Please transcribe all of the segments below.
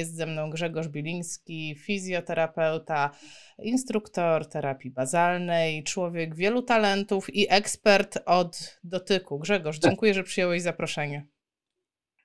Jest ze mną Grzegorz Biliński, fizjoterapeuta, instruktor terapii bazalnej, człowiek wielu talentów i ekspert od dotyku. Grzegorz, dziękuję, że przyjąłeś zaproszenie.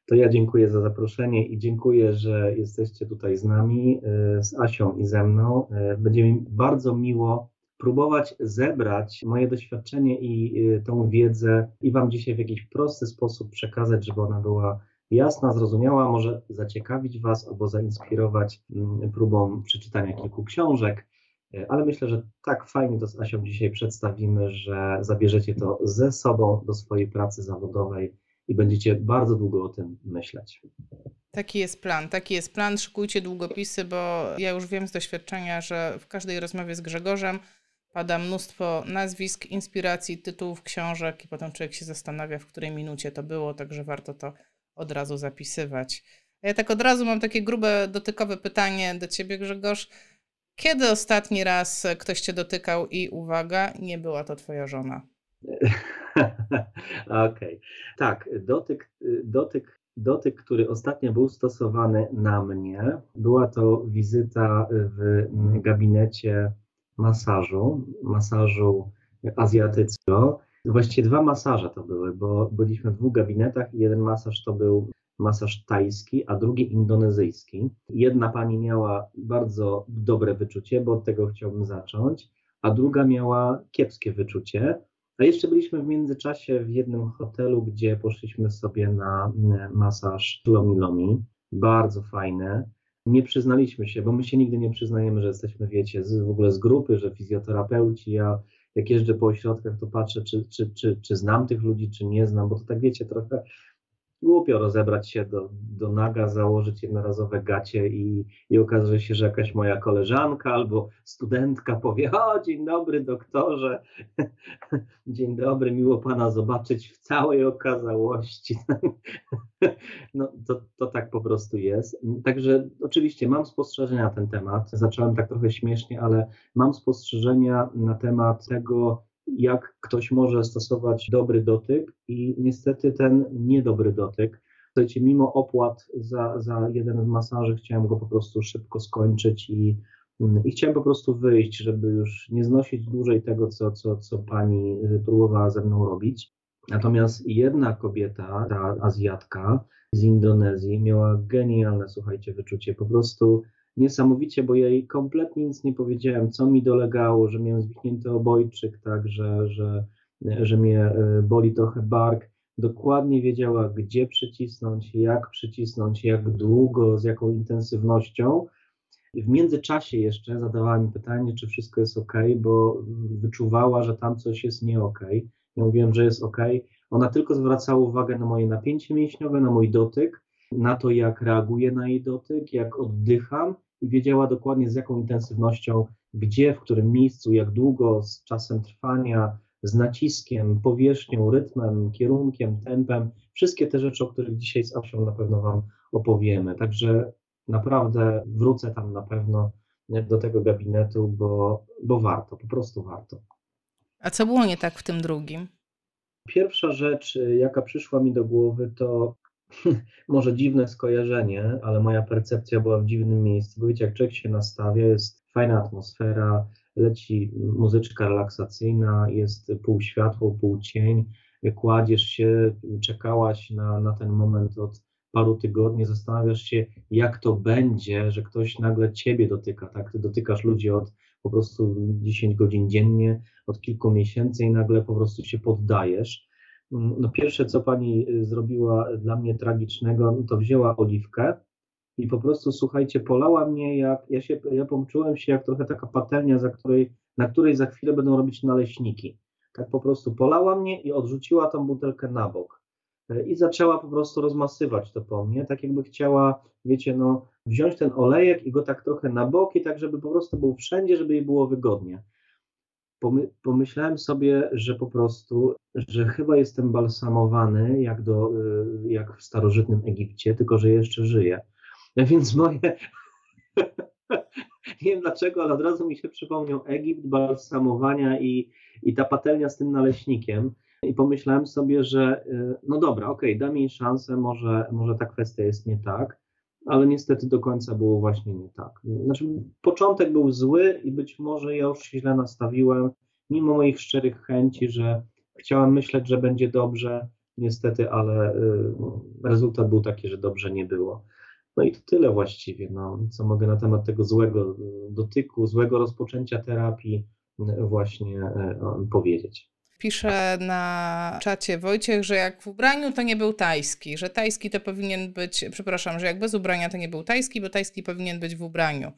To ja dziękuję za zaproszenie i dziękuję, że jesteście tutaj z nami, e, z Asią i ze mną. E, będzie mi bardzo miło próbować zebrać moje doświadczenie i e, tą wiedzę i Wam dzisiaj w jakiś prosty sposób przekazać, żeby ona była jasna, zrozumiała, może zaciekawić Was albo zainspirować mm, próbą przeczytania kilku książek. Ale myślę, że tak fajnie to z Asią dzisiaj przedstawimy, że zabierzecie to ze sobą do swojej pracy zawodowej i będziecie bardzo długo o tym myśleć. Taki jest plan, taki jest plan. Szykujcie długopisy, bo ja już wiem z doświadczenia, że w każdej rozmowie z Grzegorzem pada mnóstwo nazwisk, inspiracji, tytułów książek i potem człowiek się zastanawia, w której minucie to było, także warto to od razu zapisywać. Ja tak od razu mam takie grube, dotykowe pytanie do ciebie, Grzegorz. Kiedy ostatni raz ktoś cię dotykał i uwaga, nie była to twoja żona? Okej. Okay. Tak, dotyk, dotyk, dotyk, który ostatnio był stosowany na mnie, była to wizyta w gabinecie masażu, masażu azjatyckiego. Właściwie dwa masaże to były, bo byliśmy w dwóch gabinetach i jeden masaż to był masaż tajski, a drugi indonezyjski. Jedna pani miała bardzo dobre wyczucie, bo od tego chciałbym zacząć, a druga miała kiepskie wyczucie. A jeszcze byliśmy w międzyczasie w jednym hotelu, gdzie poszliśmy sobie na mm, masaż Lomi Lomi. Bardzo fajne. Nie przyznaliśmy się, bo my się nigdy nie przyznajemy, że jesteśmy, wiecie, z, w ogóle z grupy, że fizjoterapeuci. Ja jak jeżdżę po ośrodkach, to patrzę, czy, czy, czy, czy znam tych ludzi, czy nie znam, bo to tak wiecie, trochę głupio rozebrać się do, do naga, założyć jednorazowe gacie i, i okazuje się, że jakaś moja koleżanka albo studentka powie, o dzień dobry doktorze, dzień dobry, miło pana zobaczyć w całej okazałości. no to, to tak po prostu jest. Także oczywiście mam spostrzeżenia na ten temat, zacząłem tak trochę śmiesznie, ale mam spostrzeżenia na temat tego, jak ktoś może stosować dobry dotyk i niestety ten niedobry dotyk. Słuchajcie, mimo opłat za, za jeden z masaży chciałem go po prostu szybko skończyć i, i chciałem po prostu wyjść, żeby już nie znosić dłużej tego, co, co, co pani próbowała ze mną robić. Natomiast jedna kobieta, ta Azjatka z Indonezji, miała genialne, słuchajcie, wyczucie. Po prostu niesamowicie, bo ja jej kompletnie nic nie powiedziałem, co mi dolegało, że miałem zwichnięty obojczyk, tak, że, że, że mnie e, boli trochę bark. Dokładnie wiedziała, gdzie przycisnąć, jak przycisnąć, jak długo, z jaką intensywnością. W międzyczasie jeszcze zadawała mi pytanie, czy wszystko jest ok, bo wyczuwała, że tam coś jest nie ok. Ja mówiłem, że jest ok. Ona tylko zwracała uwagę na moje napięcie mięśniowe, na mój dotyk, na to, jak reaguję na jej dotyk, jak oddycham i wiedziała dokładnie z jaką intensywnością, gdzie, w którym miejscu, jak długo, z czasem trwania, z naciskiem, powierzchnią, rytmem, kierunkiem, tempem. Wszystkie te rzeczy, o których dzisiaj z Asią na pewno Wam opowiemy. Także naprawdę wrócę tam na pewno do tego gabinetu, bo, bo warto, po prostu warto. A co było nie tak w tym drugim? Pierwsza rzecz, jaka przyszła mi do głowy, to może dziwne skojarzenie, ale moja percepcja była w dziwnym miejscu. Bo wiecie, jak człowiek się nastawia, jest fajna atmosfera, leci muzyczka relaksacyjna, jest pół światło, pół cień, kładziesz się, czekałaś na, na ten moment od paru tygodni, zastanawiasz się, jak to będzie, że ktoś nagle ciebie dotyka, tak? Ty dotykasz ludzi od po prostu 10 godzin dziennie, od kilku miesięcy i nagle po prostu się poddajesz. No pierwsze, co pani y, zrobiła dla mnie tragicznego, no to wzięła oliwkę i po prostu, słuchajcie, polała mnie jak, ja się, ja poczułem się jak trochę taka patelnia, za której, na której za chwilę będą robić naleśniki. Tak po prostu polała mnie i odrzuciła tą butelkę na bok. E, I zaczęła po prostu rozmasywać to po mnie, tak jakby chciała, wiecie, no, wziąć ten olejek i go tak trochę na boki, tak żeby po prostu był wszędzie, żeby jej było wygodnie pomyślałem sobie, że po prostu, że chyba jestem balsamowany jak, do, y, jak w starożytnym Egipcie, tylko że jeszcze żyję. Więc moje. Nie wiem dlaczego, ale od razu mi się przypomniał Egipt, balsamowania i, i ta patelnia z tym naleśnikiem. I pomyślałem sobie, że y, no dobra, okej, okay, dam jej szansę, może, może ta kwestia jest nie tak. Ale niestety do końca było właśnie nie tak. Znaczy, początek był zły i być może ja już się źle nastawiłem, mimo moich szczerych chęci, że chciałem myśleć, że będzie dobrze, niestety, ale y, rezultat był taki, że dobrze nie było. No i to tyle właściwie, no, co mogę na temat tego złego y, dotyku, złego rozpoczęcia terapii y, właśnie powiedzieć. Pisze na czacie Wojciech, że jak w ubraniu to nie był tajski, że tajski to powinien być, przepraszam, że jak bez ubrania to nie był tajski, bo tajski powinien być w ubraniu.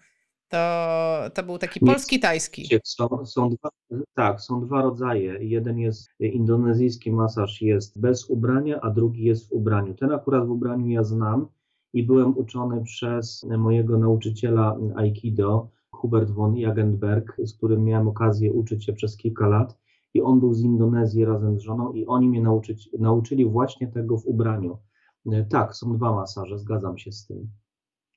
To, to był taki polski tajski. Są, są dwa, tak, są dwa rodzaje. Jeden jest indonezyjski masaż, jest bez ubrania, a drugi jest w ubraniu. Ten akurat w ubraniu ja znam i byłem uczony przez mojego nauczyciela Aikido, Hubert von Jagenberg, z którym miałem okazję uczyć się przez kilka lat i on był z Indonezji razem z żoną i oni mnie nauczyć, nauczyli właśnie tego w ubraniu. E, tak, są dwa masaże, zgadzam się z tym.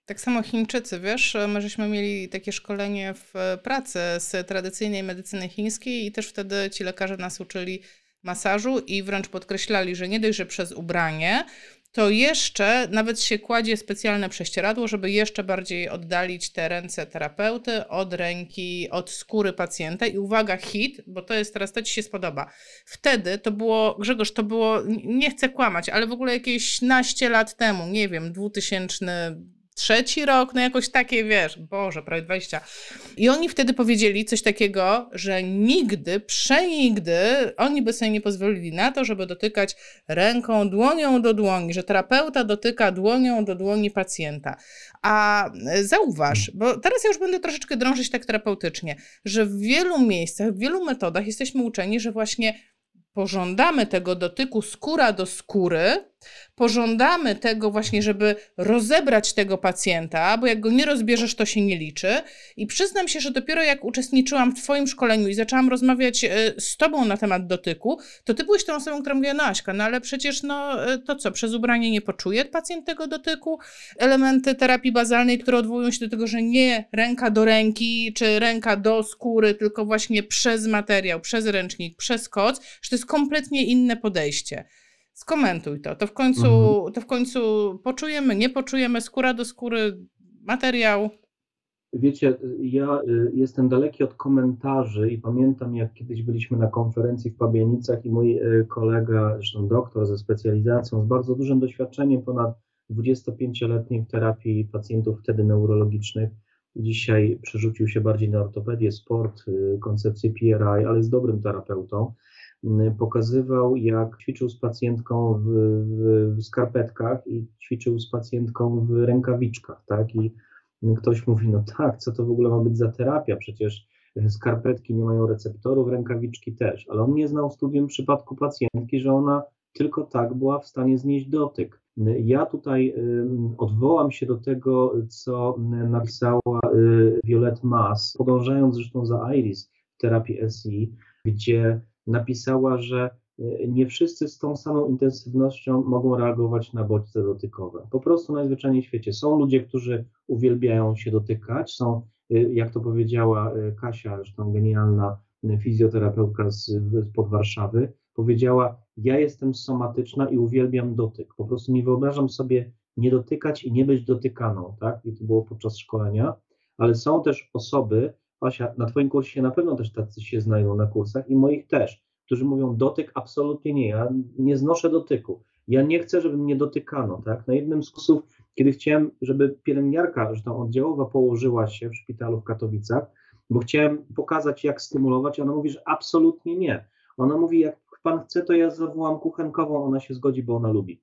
Tak samo Chińczycy, wiesz, my żeśmy mieli takie szkolenie w pracy z tradycyjnej medycyny chińskiej i też wtedy ci lekarze nas uczyli masażu i wręcz podkreślali, że nie dość, że przez ubranie, to jeszcze nawet się kładzie specjalne prześcieradło, żeby jeszcze bardziej oddalić te ręce terapeuty od ręki, od skóry pacjenta. I uwaga, hit, bo to jest teraz, to ci się spodoba. Wtedy to było, Grzegorz, to było, nie chcę kłamać, ale w ogóle jakieś naście lat temu, nie wiem, 2000 trzeci rok, no jakoś takie, wiesz, Boże, prawie 20. I oni wtedy powiedzieli coś takiego, że nigdy, przenigdy oni by sobie nie pozwolili na to, żeby dotykać ręką, dłonią do dłoni, że terapeuta dotyka dłonią do dłoni pacjenta. A zauważ, bo teraz ja już będę troszeczkę drążyć tak terapeutycznie, że w wielu miejscach, w wielu metodach jesteśmy uczeni, że właśnie pożądamy tego dotyku skóra do skóry, pożądamy tego właśnie, żeby rozebrać tego pacjenta, bo jak go nie rozbierzesz, to się nie liczy. I przyznam się, że dopiero jak uczestniczyłam w Twoim szkoleniu i zaczęłam rozmawiać e, z Tobą na temat dotyku, to Ty byłeś tą osobą, która mówiła, no Aśka, no ale przecież no e, to co, przez ubranie nie poczuje pacjent tego dotyku? Elementy terapii bazalnej, które odwołują się do tego, że nie ręka do ręki, czy ręka do skóry, tylko właśnie przez materiał, przez ręcznik, przez koc, że to jest kompletnie inne podejście. Skomentuj to. To w końcu, mhm. to w końcu poczujemy, nie poczujemy, skóra do skóry, materiał. Wiecie, ja y, jestem daleki od komentarzy i pamiętam, jak kiedyś byliśmy na konferencji w Pabianicach i mój y, kolega, zresztą doktor ze specjalizacją, z bardzo dużym doświadczeniem, ponad 25-letnim w terapii pacjentów wtedy neurologicznych, dzisiaj przerzucił się bardziej na ortopedię, sport, y, koncepcję PRI, ale jest dobrym terapeutą pokazywał, jak ćwiczył z pacjentką w, w, skarpetkach i ćwiczył z pacjentką w rękawiczkach, tak? I ktoś mówi, no tak, co to w ogóle ma być za terapia? Przecież skarpetki nie mają receptorów, rękawiczki też. Ale on nie znał studium przypadku pacjentki, że ona tylko tak była w stanie znieść dotyk. Ja tutaj odwołam się do tego, co napisała y, Violet Mas, podążając zresztą za Iris w terapii SI, gdzie napisała, że e, nie wszyscy z tą samą intensywnością mogą reagować na bodźce dotykowe. Po prostu najzwyczajniej w świecie są ludzie, którzy uwielbiają się dotykać, są, e, jak to powiedziała e, Kasia, zresztą genialna fizjoterapeutka z, pod Warszawy, powiedziała, ja jestem somatyczna i uwielbiam dotyk. Po prostu nie wyobrażam sobie nie dotykać i nie być dotykaną, tak? I to było podczas szkolenia, ale są też osoby, Asia, na Twoim kursie na pewno też tacy się znajdą na kursach i moich też, którzy mówią dotyk absolutnie nie, ja nie znoszę dotyku. Ja nie chcę, żeby mnie dotykano, tak? Na jednym z kursów, kiedy chciałem, żeby pielęgniarka, że tam oddziałowa położyła się w szpitalu w Katowicach, bo chciałem pokazać, jak stymulować, ona mówi, że absolutnie nie. Ona mówi, jak pan chce, to ja zawołam kuchenkową, ona się zgodzi, bo ona lubi.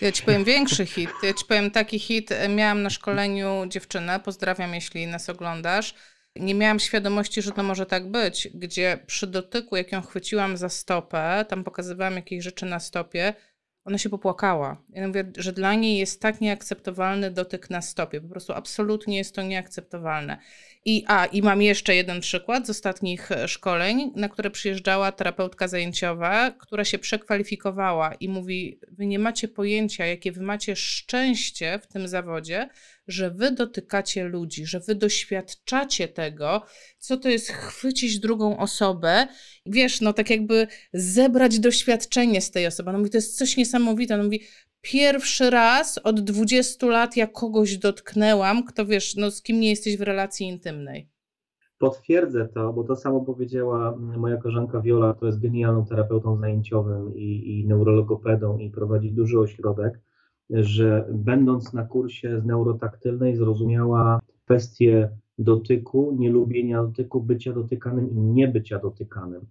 Ja ci powiem większy hit. Ja ci powiem taki hit. Miałam na szkoleniu dziewczynę, pozdrawiam, jeśli nas oglądasz nie miałam świadomości, że to może tak być, gdzie przy dotyku, jak ją chwyciłam za stopę, tam pokazywałam jakieś rzeczy na stopie, ona się popłakała. Ja mówię, że dla niej jest tak nieakceptowalny dotyk na stopie. Po prostu absolutnie jest to nieakceptowalne. I, a, I mam jeszcze jeden przykład z ostatnich e, szkoleń, na które przyjeżdżała terapeutka zajęciowa, która się przekwalifikowała i mówi: Wy nie macie pojęcia, jakie wy macie szczęście w tym zawodzie, że wy dotykacie ludzi, że wy doświadczacie tego, co to jest chwycić drugą osobę, wiesz, no tak jakby zebrać doświadczenie z tej osoby. No mówi, to jest coś niesamowite. No mówi, pierwszy raz od 20 lat ja kogoś dotknęłam, kto wiesz, no z kim nie jesteś w relacji intymnej. Potwierdzę to, bo to samo powiedziała moja koleżanka Viola, która jest genialną terapeutą zajęciowym i, i neurologopedą i prowadzi duży ośrodek, że będąc na kursie z neurotaktylnej zrozumiała kwestię dotyku, nielubienia dotyku, bycia dotykanym i niebycia dotykanym.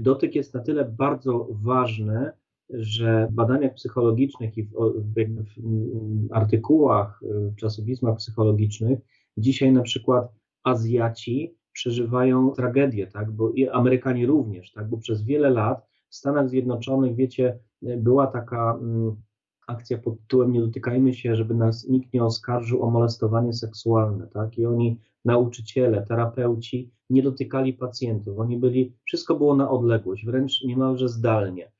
Dotyk jest na tyle bardzo ważny, że w badaniach psychologicznych i w, w, w artykułach, w czasopismach psychologicznych dzisiaj na przykład Azjaci przeżywają tragedię, tak, bo i Amerykanie również, tak, bo przez wiele lat w Stanach Zjednoczonych, wiecie, była taka mm, akcja pod tytułem Nie dotykajmy się, żeby nas nikt nie oskarżył o molestowanie seksualne, tak, i oni, nauczyciele, terapeuci, nie dotykali pacjentów, oni byli, wszystko było na odległość, wręcz niemalże zdalnie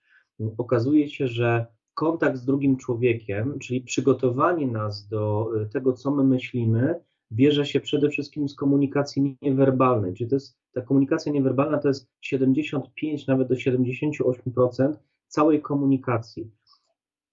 okazuje się, że kontakt z drugim człowiekiem, czyli przygotowanie nas do y, tego, co my myślimy, bierze się przede wszystkim z komunikacji niewerbalnej. Czyli to jest, ta komunikacja niewerbalna to jest 75, nawet do 78% całej komunikacji.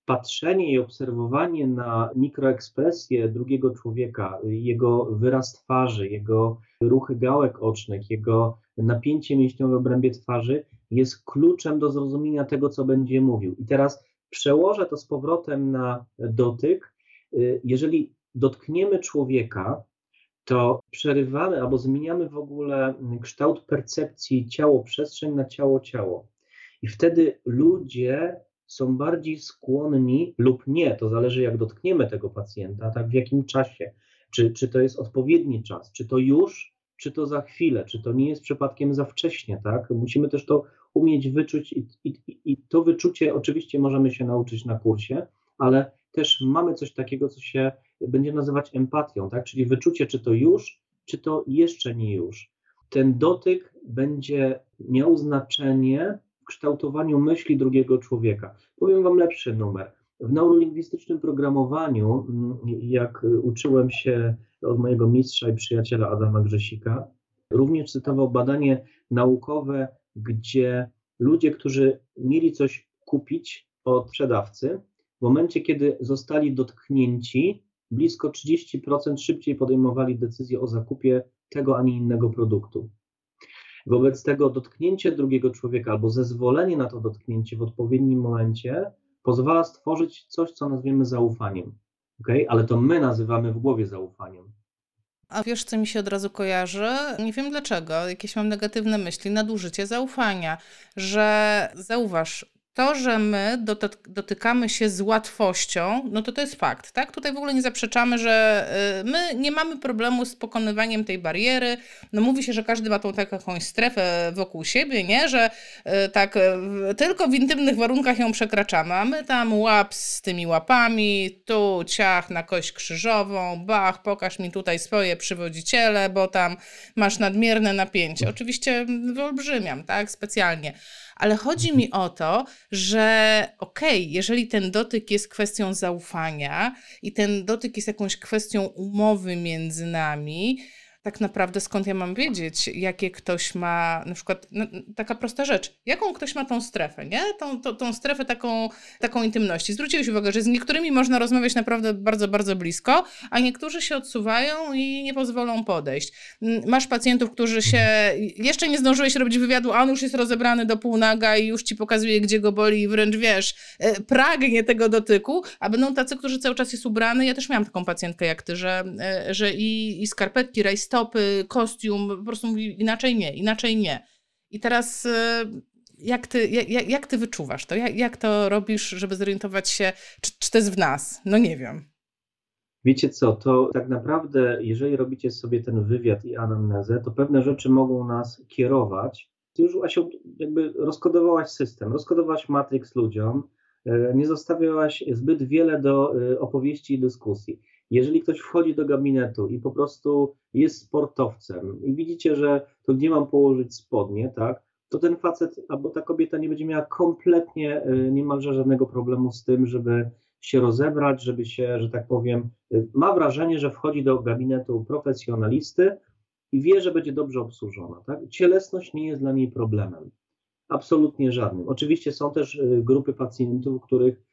Patrzenie i obserwowanie na mikroekspresję drugiego człowieka, jego wyraz twarzy, jego ruchy gałek ocznych, jego napięcie mięśniowe w obrębie twarzy jest kluczem do zrozumienia tego, co będzie mówił. I teraz przełożę to z powrotem na dotyk. Y, jeżeli dotkniemy człowieka, to przerywamy albo zmieniamy w ogóle kształt percepcji ciało-przestrzeń na ciało-ciało. I wtedy ludzie są bardziej skłonni lub nie, to zależy jak dotkniemy tego pacjenta, tak w jakim czasie, czy, czy to jest odpowiedni czas, czy to już, czy to za chwilę, czy to nie jest przypadkiem za wcześnie, tak? Musimy też to umieć wyczuć i, i, i to wyczucie oczywiście możemy się nauczyć na kursie, ale też mamy coś takiego, co się będzie nazywać empatią, tak? Czyli wyczucie, czy to już, czy to jeszcze nie już. Ten dotyk będzie miał znaczenie w kształtowaniu myśli drugiego człowieka. Powiem Wam lepszy numer. W neurolingwistycznym programowaniu, mm, jak uczyłem się od mojego mistrza i przyjaciela Adama Grzesika, również cytował badanie naukowe gdzie ludzie, którzy mieli coś kupić od sprzedawcy, w momencie, kiedy zostali dotknięci, blisko 30% szybciej podejmowali decyzję o zakupie tego, a nie innego produktu. Wobec tego dotknięcie drugiego człowieka albo zezwolenie na to dotknięcie w odpowiednim momencie pozwala stworzyć coś, co nazwiemy zaufaniem. Okay? Ale to my nazywamy w głowie zaufaniem. A wiesz, co mi się od razu kojarzy? Nie wiem dlaczego, jakieś mam negatywne myśli, nadużycie zaufania, że zauważ, to, że my dotykamy się z łatwością, no to to jest fakt, tak? Tutaj w ogóle nie zaprzeczamy, że y, my nie mamy problemu z pokonywaniem tej bariery. No mówi się, że każdy ma tą taką strefę wokół siebie, nie? Że y, tak y, tylko w intymnych warunkach ją przekraczamy, a my tam łap z tymi łapami, tu ciach na kość krzyżową, bach, pokaż mi tutaj swoje przywodziciele, bo tam masz nadmierne napięcie. Oczywiście wyolbrzymiam, tak? Specjalnie ale chodzi mi o to, że okej, okay, jeżeli ten dotyk jest kwestią zaufania i ten dotyk jest jakąś kwestią umowy między nami, tak naprawdę skąd ja mam wiedzieć, jakie ktoś ma, na przykład no, taka prosta rzecz, jaką ktoś ma tą strefę, nie? Tą, tą, tą strefę taką, taką intymności. Zwróciłeś uwagę, że z niektórymi można rozmawiać naprawdę bardzo, bardzo blisko, a niektórzy się odsuwają i nie pozwolą podejść. Masz pacjentów, którzy się, jeszcze nie zdążyłeś robić wywiadu, a on już jest rozebrany do półnaga i już ci pokazuje, gdzie go boli i wręcz, wiesz, e, pragnie tego dotyku, a będą tacy, którzy cały czas jest ubrany. Ja też miałam taką pacjentkę jak ty, że, e, że i, i skarpetki, rajstopy, stopy, kostium, po prostu mówi inaczej nie, inaczej nie. I teraz y, jak ty, jak, jak ty wyczuwasz to? Jak, jak to robisz, żeby zorientować się, czy, czy to jest w nas? No nie wiem. Wiecie co, to tak naprawdę, jeżeli robicie sobie ten wywiad i anamnezę, to pewne rzeczy mogą nas kierować. Ty już, Asiu, jakby rozkodowałaś system, rozkodowałaś Matrix ludziom, e, nie zostawiałaś zbyt wiele do e, opowieści i dyskusji. Jeżeli ktoś wchodzi do gabinetu i po prostu jest sportowcem i widzicie, że to gdzie mam położyć spodnie, tak, to ten facet albo ta kobieta nie będzie miała kompletnie y, niemalże żadnego problemu z tym, żeby się rozebrać, żeby się, że tak powiem, y, ma wrażenie, że wchodzi do gabinetu profesjonalisty i wie, że będzie dobrze obsłużona. Tak? Cielesność nie jest dla niej problemem. Absolutnie żadnym. Oczywiście są też y, grupy pacjentów, których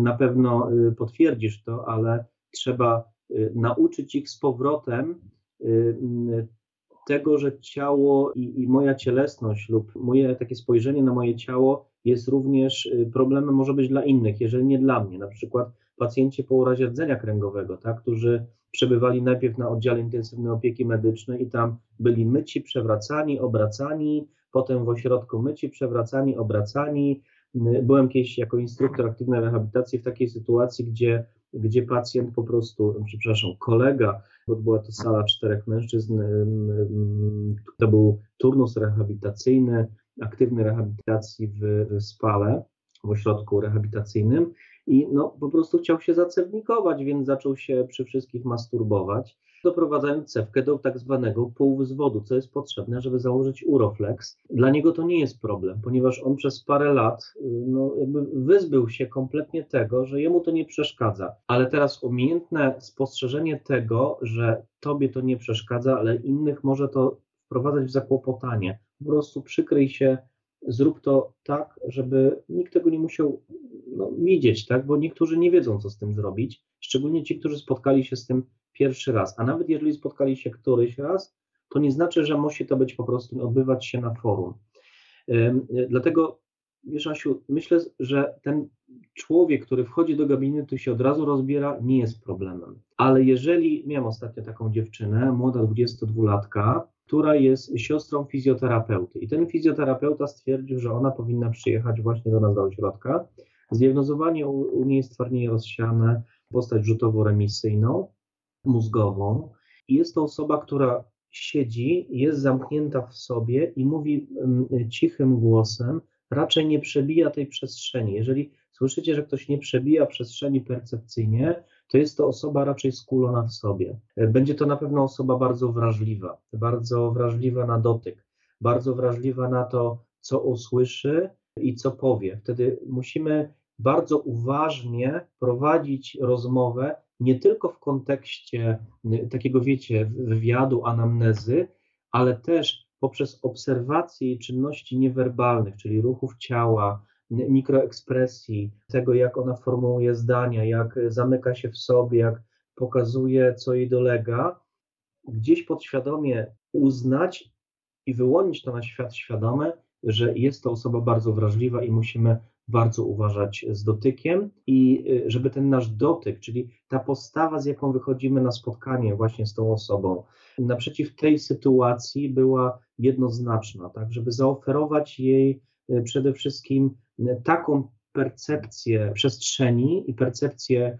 na pewno potwierdzisz to, ale trzeba nauczyć ich z powrotem tego, że ciało i, i, moja cielesność lub moje takie spojrzenie na moje ciało jest również y, problemem, może być dla innych, jeżeli nie dla mnie. Na przykład pacjenci po urazie rdzenia kręgowego, tak, którzy przebywali najpierw na oddziale intensywnej opieki medycznej i tam byli myci, przewracani, obracani, potem w ośrodku myci, przewracani, obracani. Y, byłem kiedyś jako instruktor aktywnej rehabilitacji w takiej sytuacji, gdzie gdzie pacjent po prostu, przepraszam, kolega, bo była to sala czterech mężczyzn, to był turnus rehabilitacyjny, aktywnej rehabilitacji w, w Spale, w ośrodku rehabilitacyjnym i no, po prostu chciał się zacewnikować, więc zaczął się przy wszystkich masturbować doprowadzając cewkę do tak zwanego półwzwodu, co jest potrzebne, żeby założyć Uroflex. Dla niego to nie jest problem, ponieważ on przez parę lat y, no, jakby wyzbył się kompletnie tego, że jemu to nie przeszkadza. Ale teraz umiejętne spostrzeżenie tego, że tobie to nie przeszkadza, ale innych może to wprowadzać w zakłopotanie. Po prostu przykryj się, zrób to tak, żeby nikt tego nie musiał no, widzieć, tak? bo niektórzy nie wiedzą, co z tym zrobić, szczególnie ci, którzy spotkali się z tym pierwszy raz. A nawet jeżeli spotkali się któryś raz, to nie znaczy, że musi to być po prostu odbywać się na forum. Dlatego, wiesz, Asiu, myślę, że ten człowiek, który wchodzi do gabinetu i się od razu rozbiera, nie jest problemem. Ale jeżeli, miałem ostatnio taką dziewczynę, młoda 22-latka, która jest siostrą fizjoterapeuty. I ten fizjoterapeuta stwierdził, że ona powinna przyjechać właśnie do nas do ośrodka. Zdiagnozowanie u, niej jest stwardnienie rozsiane, postać rzutowo-remisyjną mózgową i jest to osoba, która siedzi, jest zamknięta w sobie i mówi mm, cichym głosem, raczej nie przebija tej przestrzeni. Jeżeli słyszycie, że ktoś nie przebija przestrzeni percepcyjnie, to jest to osoba raczej skulona w sobie. Będzie to na pewno osoba bardzo wrażliwa, bardzo wrażliwa na dotyk, bardzo wrażliwa na to, co usłyszy i co powie. Wtedy musimy bardzo uważnie prowadzić rozmowę nie tylko w kontekście y, takiego, wiecie, wywiadu, anamnezy, ale też poprzez obserwację czynności niewerbalnych, czyli ruchów ciała, mikroekspresji, tego jak ona formułuje zdania, jak zamyka się w sobie, jak pokazuje, co jej dolega, gdzieś podświadomie uznać i wyłonić to na świat świadome, że jest to osoba bardzo wrażliwa i musimy bardzo uważać z dotykiem i y, żeby ten nasz dotyk, czyli ta postawa, z jaką wychodzimy na spotkanie właśnie z tą osobą, naprzeciw tej sytuacji była jednoznaczna, tak, żeby zaoferować jej y, przede wszystkim y, taką percepcję przestrzeni i percepcję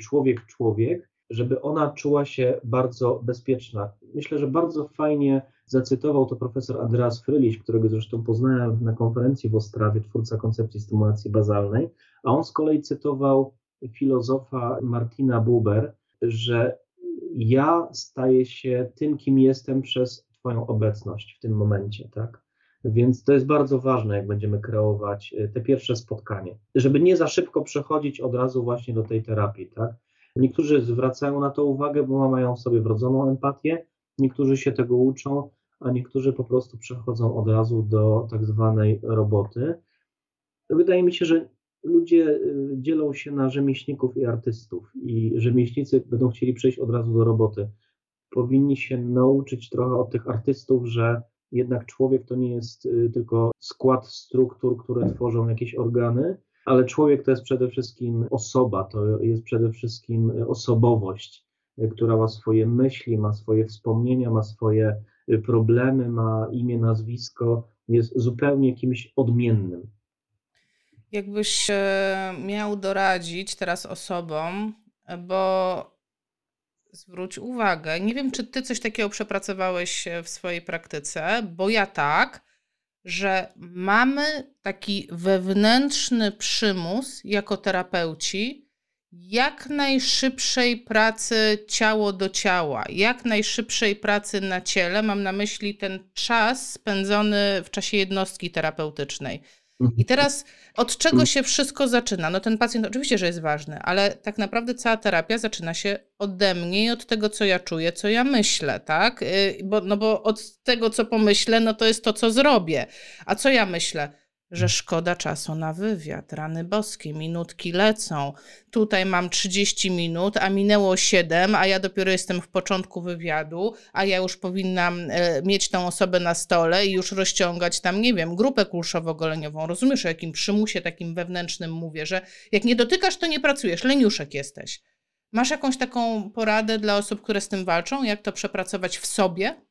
człowiek-człowiek, żeby ona czuła się bardzo bezpieczna. Myślę, że bardzo fajnie Zacytował to profesor Andreas Fryliś, którego zresztą poznałem na konferencji w Ostrawie, twórca koncepcji stymulacji bazalnej, a on z kolei cytował filozofa Martina Buber, że ja staję się tym, kim jestem przez Twoją obecność w tym momencie, tak? Więc to jest bardzo ważne, jak będziemy kreować e, te pierwsze spotkanie, żeby nie za szybko przechodzić od razu właśnie do tej terapii, tak? Niektórzy zwracają na to uwagę, bo mają w sobie wrodzoną empatię, niektórzy się tego uczą, a niektórzy po prostu przechodzą od razu do tak zwanej roboty. Wydaje mi się, że ludzie y, dzielą się na rzemieślników i artystów, i rzemieślnicy będą chcieli przejść od razu do roboty. Powinni się nauczyć trochę od tych artystów, że jednak człowiek to nie jest y, tylko skład struktur, które tworzą jakieś organy, ale człowiek to jest przede wszystkim osoba, to jest przede wszystkim osobowość, która ma swoje myśli, ma swoje wspomnienia, ma swoje problemy, ma imię, nazwisko, jest zupełnie kimś odmiennym. Jakbyś e, miał doradzić teraz osobom, bo zwróć uwagę, nie wiem, czy ty coś takiego przepracowałeś w swojej praktyce, bo ja tak, że mamy taki wewnętrzny przymus jako terapeuci, jak najszybszej pracy ciało do ciała, jak najszybszej pracy na ciele. Mam na myśli ten czas spędzony w czasie jednostki terapeutycznej. I mhm. teraz od czego się wszystko zaczyna? No ten pacjent oczywiście, że jest ważny, ale tak naprawdę cała terapia zaczyna się ode mnie i od tego, co ja czuję, co ja myślę, tak? Y, bo, no bo od tego, co pomyślę, no to jest to, co zrobię. A co ja myślę? Że szkoda czasu na wywiad. Rany boskie, minutki lecą. Tutaj mam 30 minut, a minęło 7, a ja dopiero jestem w początku wywiadu, a ja już powinnam e, mieć tą osobę na stole i już rozciągać tam, nie wiem, grupę kulszowo-goleniową. Rozumiesz, o jakim przymusie takim wewnętrznym mówię, że jak nie dotykasz, to nie pracujesz, leniuszek jesteś. Masz jakąś taką poradę dla osób, które z tym walczą, jak to przepracować w sobie?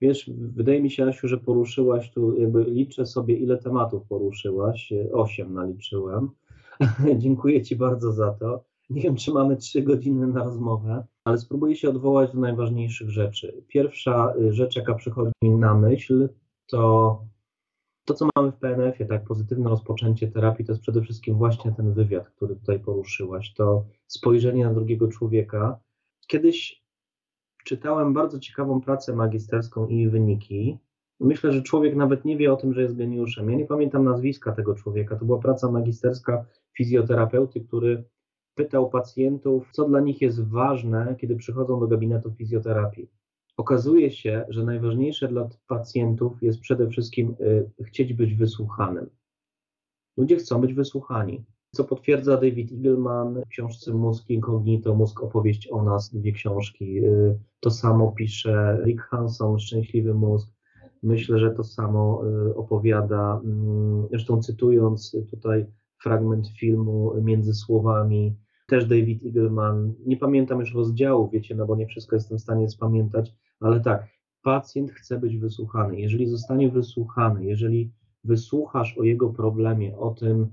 Wiesz, wydaje mi się, Asiu, że poruszyłaś tu, jakby liczę sobie, ile tematów poruszyłaś. Osiem naliczyłem. Dziękuję Ci bardzo za to. Nie wiem, czy mamy trzy godziny na rozmowę, ale spróbuję się odwołać do najważniejszych rzeczy. Pierwsza y, rzecz, jaka przychodzi mi na myśl, to to, co mamy w PNF-ie, tak, pozytywne rozpoczęcie terapii, to jest przede wszystkim właśnie ten wywiad, który tutaj poruszyłaś, to spojrzenie na drugiego człowieka. Kiedyś czytałem bardzo ciekawą pracę magisterską i jej wyniki. Myślę, że człowiek nawet nie wie o tym, że jest geniuszem. Ja nie pamiętam nazwiska tego człowieka. To była praca magisterska fizjoterapeuty, który pytał pacjentów, co dla nich jest ważne, kiedy przychodzą do gabinetu fizjoterapii. Okazuje się, że najważniejsze dla pacjentów jest przede wszystkim y, chcieć być wysłuchanym. Ludzie chcą być wysłuchani co potwierdza David Eagleman w książce Mózg Incognito, Mózg opowieść o nas, dwie książki. Y, to samo pisze Rick Hanson, Szczęśliwy Mózg. Myślę, że to samo y, opowiada, mm, zresztą cytując tutaj fragment filmu Między Słowami, też David Eagleman, nie pamiętam już rozdziału, wiecie, no bo nie wszystko jestem w stanie spamiętać, ale tak, pacjent chce być wysłuchany. Jeżeli zostanie wysłuchany, jeżeli wysłuchasz o jego problemie, o tym,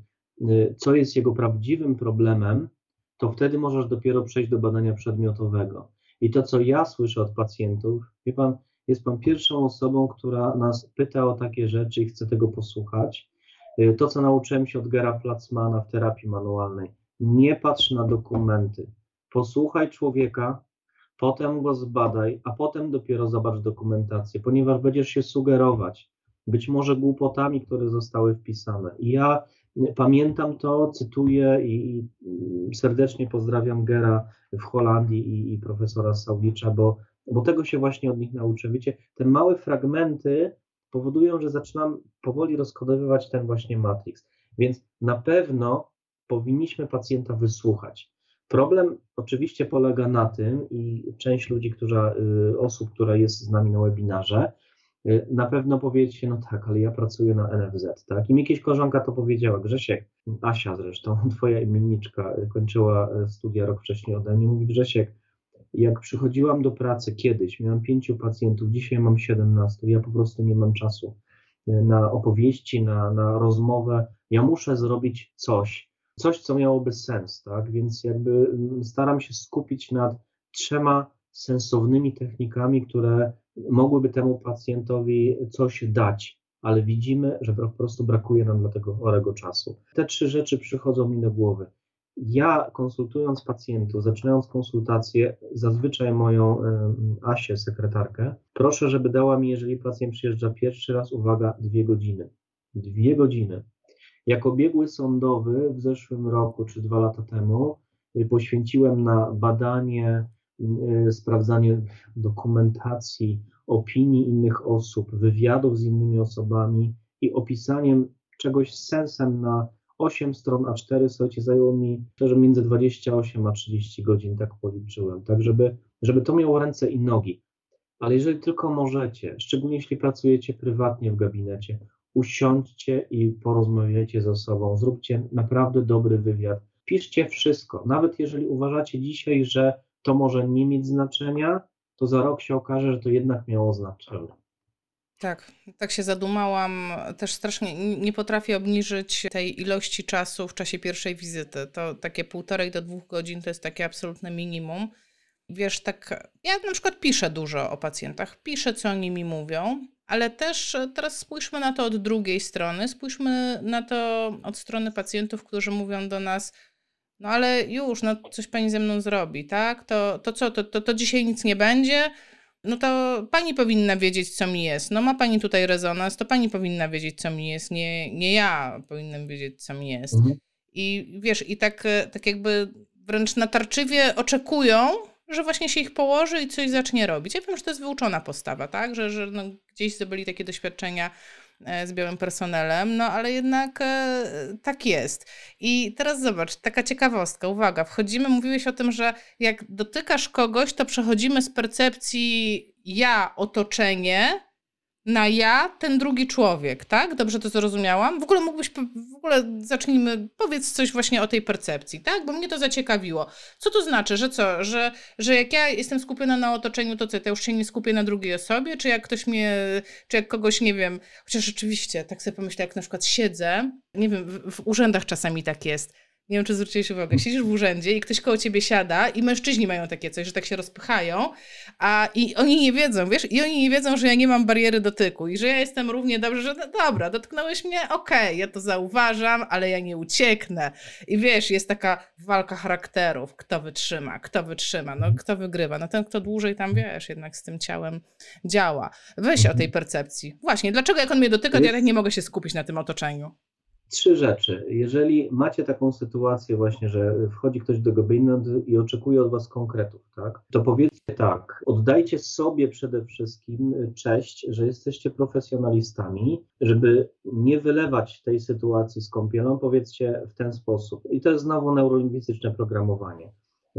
co jest jego prawdziwym problemem, to wtedy możesz dopiero przejść do badania przedmiotowego. I to, co ja słyszę od pacjentów, wie pan, jest pan pierwszą osobą, która nas pyta o takie rzeczy i chce tego posłuchać. Y, to, co nauczyłem się od Gera Platzmana w terapii manualnej, nie patrz na dokumenty. Posłuchaj człowieka, potem go zbadaj, a potem dopiero zobacz dokumentację, ponieważ będziesz się sugerować, być może głupotami, które zostały wpisane. I ja Pamiętam to, cytuję i, serdecznie pozdrawiam Gera w Holandii i, i profesora Saudicza, bo, bo tego się właśnie od nich nauczę. Wiecie, te małe fragmenty powodują, że zaczynam powoli rozkodowywać ten właśnie matrix. Więc na pewno powinniśmy pacjenta wysłuchać. Problem oczywiście polega na tym, i część ludzi, która, y, osób, która jest z nami na webinarze, na pewno powiecie, no tak, ale ja pracuję na NFZ, tak? I mi kiedyś koleżanka to powiedziała, Grzesiek, Asia zresztą, twoja imienniczka, y, kończyła y, studia rok wcześniej ode mnie, mówi Grzesiek, jak przychodziłam do pracy kiedyś, miałam pięciu pacjentów, dzisiaj mam 17, ja po prostu nie mam czasu na opowieści, na, na rozmowę, ja muszę zrobić coś, coś, co miałoby sens, tak? Więc jakby mm, staram się skupić nad trzema sensownymi technikami, które mogłyby temu pacjentowi coś dać, ale widzimy, że po prostu brakuje nam dla tego chorego czasu. Te trzy rzeczy przychodzą mi do głowy. Ja konsultując pacjentów, zaczynając konsultację, zazwyczaj moją Asię, sekretarkę, proszę, żeby dała mi, jeżeli pacjent przyjeżdża pierwszy raz, uwaga, dwie godziny. Dwie godziny. Jako biegły sądowy w zeszłym roku czy dwa lata temu y, poświęciłem na badanie sprawdzanie dokumentacji, opinii innych osób, wywiadów z innymi osobami i opisaniem czegoś z sensem na 8 stron A4, słuchajcie, zajęło mi szczerze między 28 a 30 godzin, tak policzyłem, tak żeby, żeby to miało ręce i nogi. Ale jeżeli tylko możecie, szczególnie jeśli pracujecie prywatnie w gabinecie, usiądźcie i porozmawiajcie ze sobą, zróbcie naprawdę dobry wywiad, piszcie wszystko, nawet jeżeli uważacie dzisiaj, że to może nie mieć znaczenia, to za rok się okaże, że to jednak miało znaczenie. Tak, tak się zadumałam. Też strasznie nie potrafię obniżyć tej ilości czasu w czasie pierwszej wizyty. To takie półtorej do dwóch godzin to jest takie absolutne minimum. Wiesz, tak, ja na przykład piszę dużo o pacjentach, piszę, co oni mi mówią, ale też teraz spójrzmy na to od drugiej strony, spójrzmy na to od strony pacjentów, którzy mówią do nas, no ale już, no coś pani ze mną zrobi, tak? To, to co, to, to, to dzisiaj nic nie będzie? No to pani powinna wiedzieć, co mi jest. No ma pani tutaj rezonans, to pani powinna wiedzieć, co mi jest, nie, nie ja powinnam wiedzieć, co mi jest. Mhm. I wiesz, i tak, e, tak jakby wręcz natarczywie oczekują, że właśnie się ich położy i coś zacznie robić. Ja wiem, że to jest wyuczona postawa, tak? Że, że no, gdzieś zdobyli takie doświadczenia z białym personelem, no ale jednak e, tak jest. I teraz zobacz, taka ciekawostka, uwaga, wchodzimy, mówiłeś o tym, że jak dotykasz kogoś, to przechodzimy z percepcji ja, otoczenie, na ja ten drugi człowiek, tak? Dobrze to zrozumiałam? W ogóle mógłbyś, w ogóle zacznijmy, powiedz coś właśnie o tej percepcji, tak? Bo mnie to zaciekawiło. Co to znaczy, że co? Że, że jak ja jestem skupiona na otoczeniu, to co, to już się nie skupię na drugiej osobie? Czy jak ktoś mnie, czy jak kogoś, nie wiem, chociaż rzeczywiście, tak sobie pomyślę, jak na przykład siedzę, nie wiem, w, w urzędach czasami tak jest, nie wiem, czy zwróciłeś uwagę. Siedzisz w urzędzie i ktoś koło ciebie siada i mężczyźni mają takie coś, że tak się rozpychają, a i oni nie wiedzą, wiesz, i oni nie wiedzą, że ja nie mam bariery dotyku i że ja jestem równie dobrze, że no, dobra, dotknąłeś mnie, okej, okay, ja to zauważam, ale ja nie ucieknę. I wiesz, jest taka walka charakterów, kto wytrzyma, kto wytrzyma, no kto wygrywa, no ten, kto dłużej tam, wiesz, jednak z tym ciałem działa. Weź o tej percepcji. Właśnie, dlaczego jak on mnie dotyka, to ja tak nie mogę się skupić na tym otoczeniu? Trzy rzeczy. Jeżeli macie taką sytuację właśnie, że wchodzi ktoś do gabinetu i oczekuje od was konkretów, tak, to powiedzcie tak, oddajcie sobie przede wszystkim cześć, że jesteście profesjonalistami, żeby nie wylewać tej sytuacji z kąpielą, powiedzcie w ten sposób. I to jest znowu neurolingwistyczne programowanie.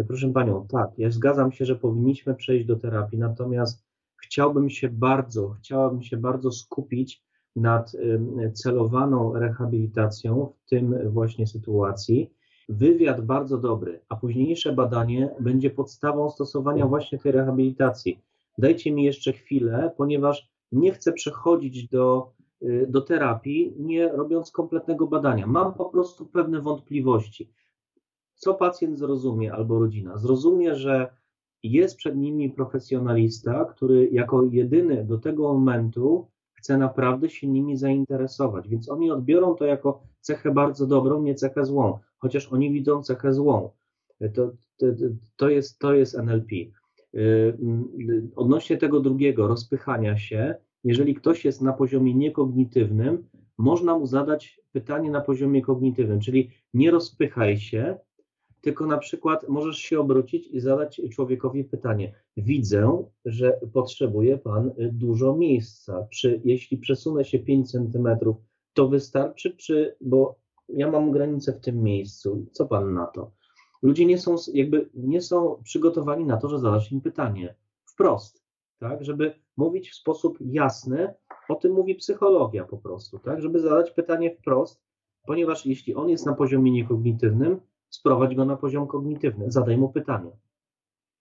Proszę Panią, tak, ja zgadzam się, że powinniśmy przejść do terapii, natomiast chciałbym się bardzo, chciałabym się bardzo skupić nad celowaną rehabilitacją w tym właśnie sytuacji. Wywiad bardzo dobry, a późniejsze badanie będzie podstawą stosowania właśnie tej rehabilitacji. Dajcie mi jeszcze chwilę, ponieważ nie chcę przechodzić do, y, do terapii, nie robiąc kompletnego badania. Mam po prostu pewne wątpliwości. Co pacjent zrozumie albo rodzina? Zrozumie, że jest przed nimi profesjonalista, który jako jedyny do tego momentu chce naprawdę się nimi zainteresować, więc oni odbiorą to jako cechę bardzo dobrą, nie cechę złą, chociaż oni widzą cechę złą. To, to, to, jest, to jest NLP. Y, y, odnośnie tego drugiego, rozpychania się, jeżeli ktoś jest na poziomie niekognitywnym, można mu zadać pytanie na poziomie kognitywnym, czyli nie rozpychaj się, tylko na przykład możesz się obrócić i zadać człowiekowi pytanie: Widzę, że potrzebuje pan dużo miejsca. Czy jeśli przesunę się 5 centymetrów, to wystarczy, czy bo ja mam granicę w tym miejscu. Co pan na to? Ludzie nie są jakby nie są przygotowani na to, że zadasz im pytanie wprost, tak, żeby mówić w sposób jasny. O tym mówi psychologia po prostu, tak, żeby zadać pytanie wprost, ponieważ jeśli on jest na poziomie niekognitywnym, sprowadź go na poziom kognitywny, zadaj mu pytanie.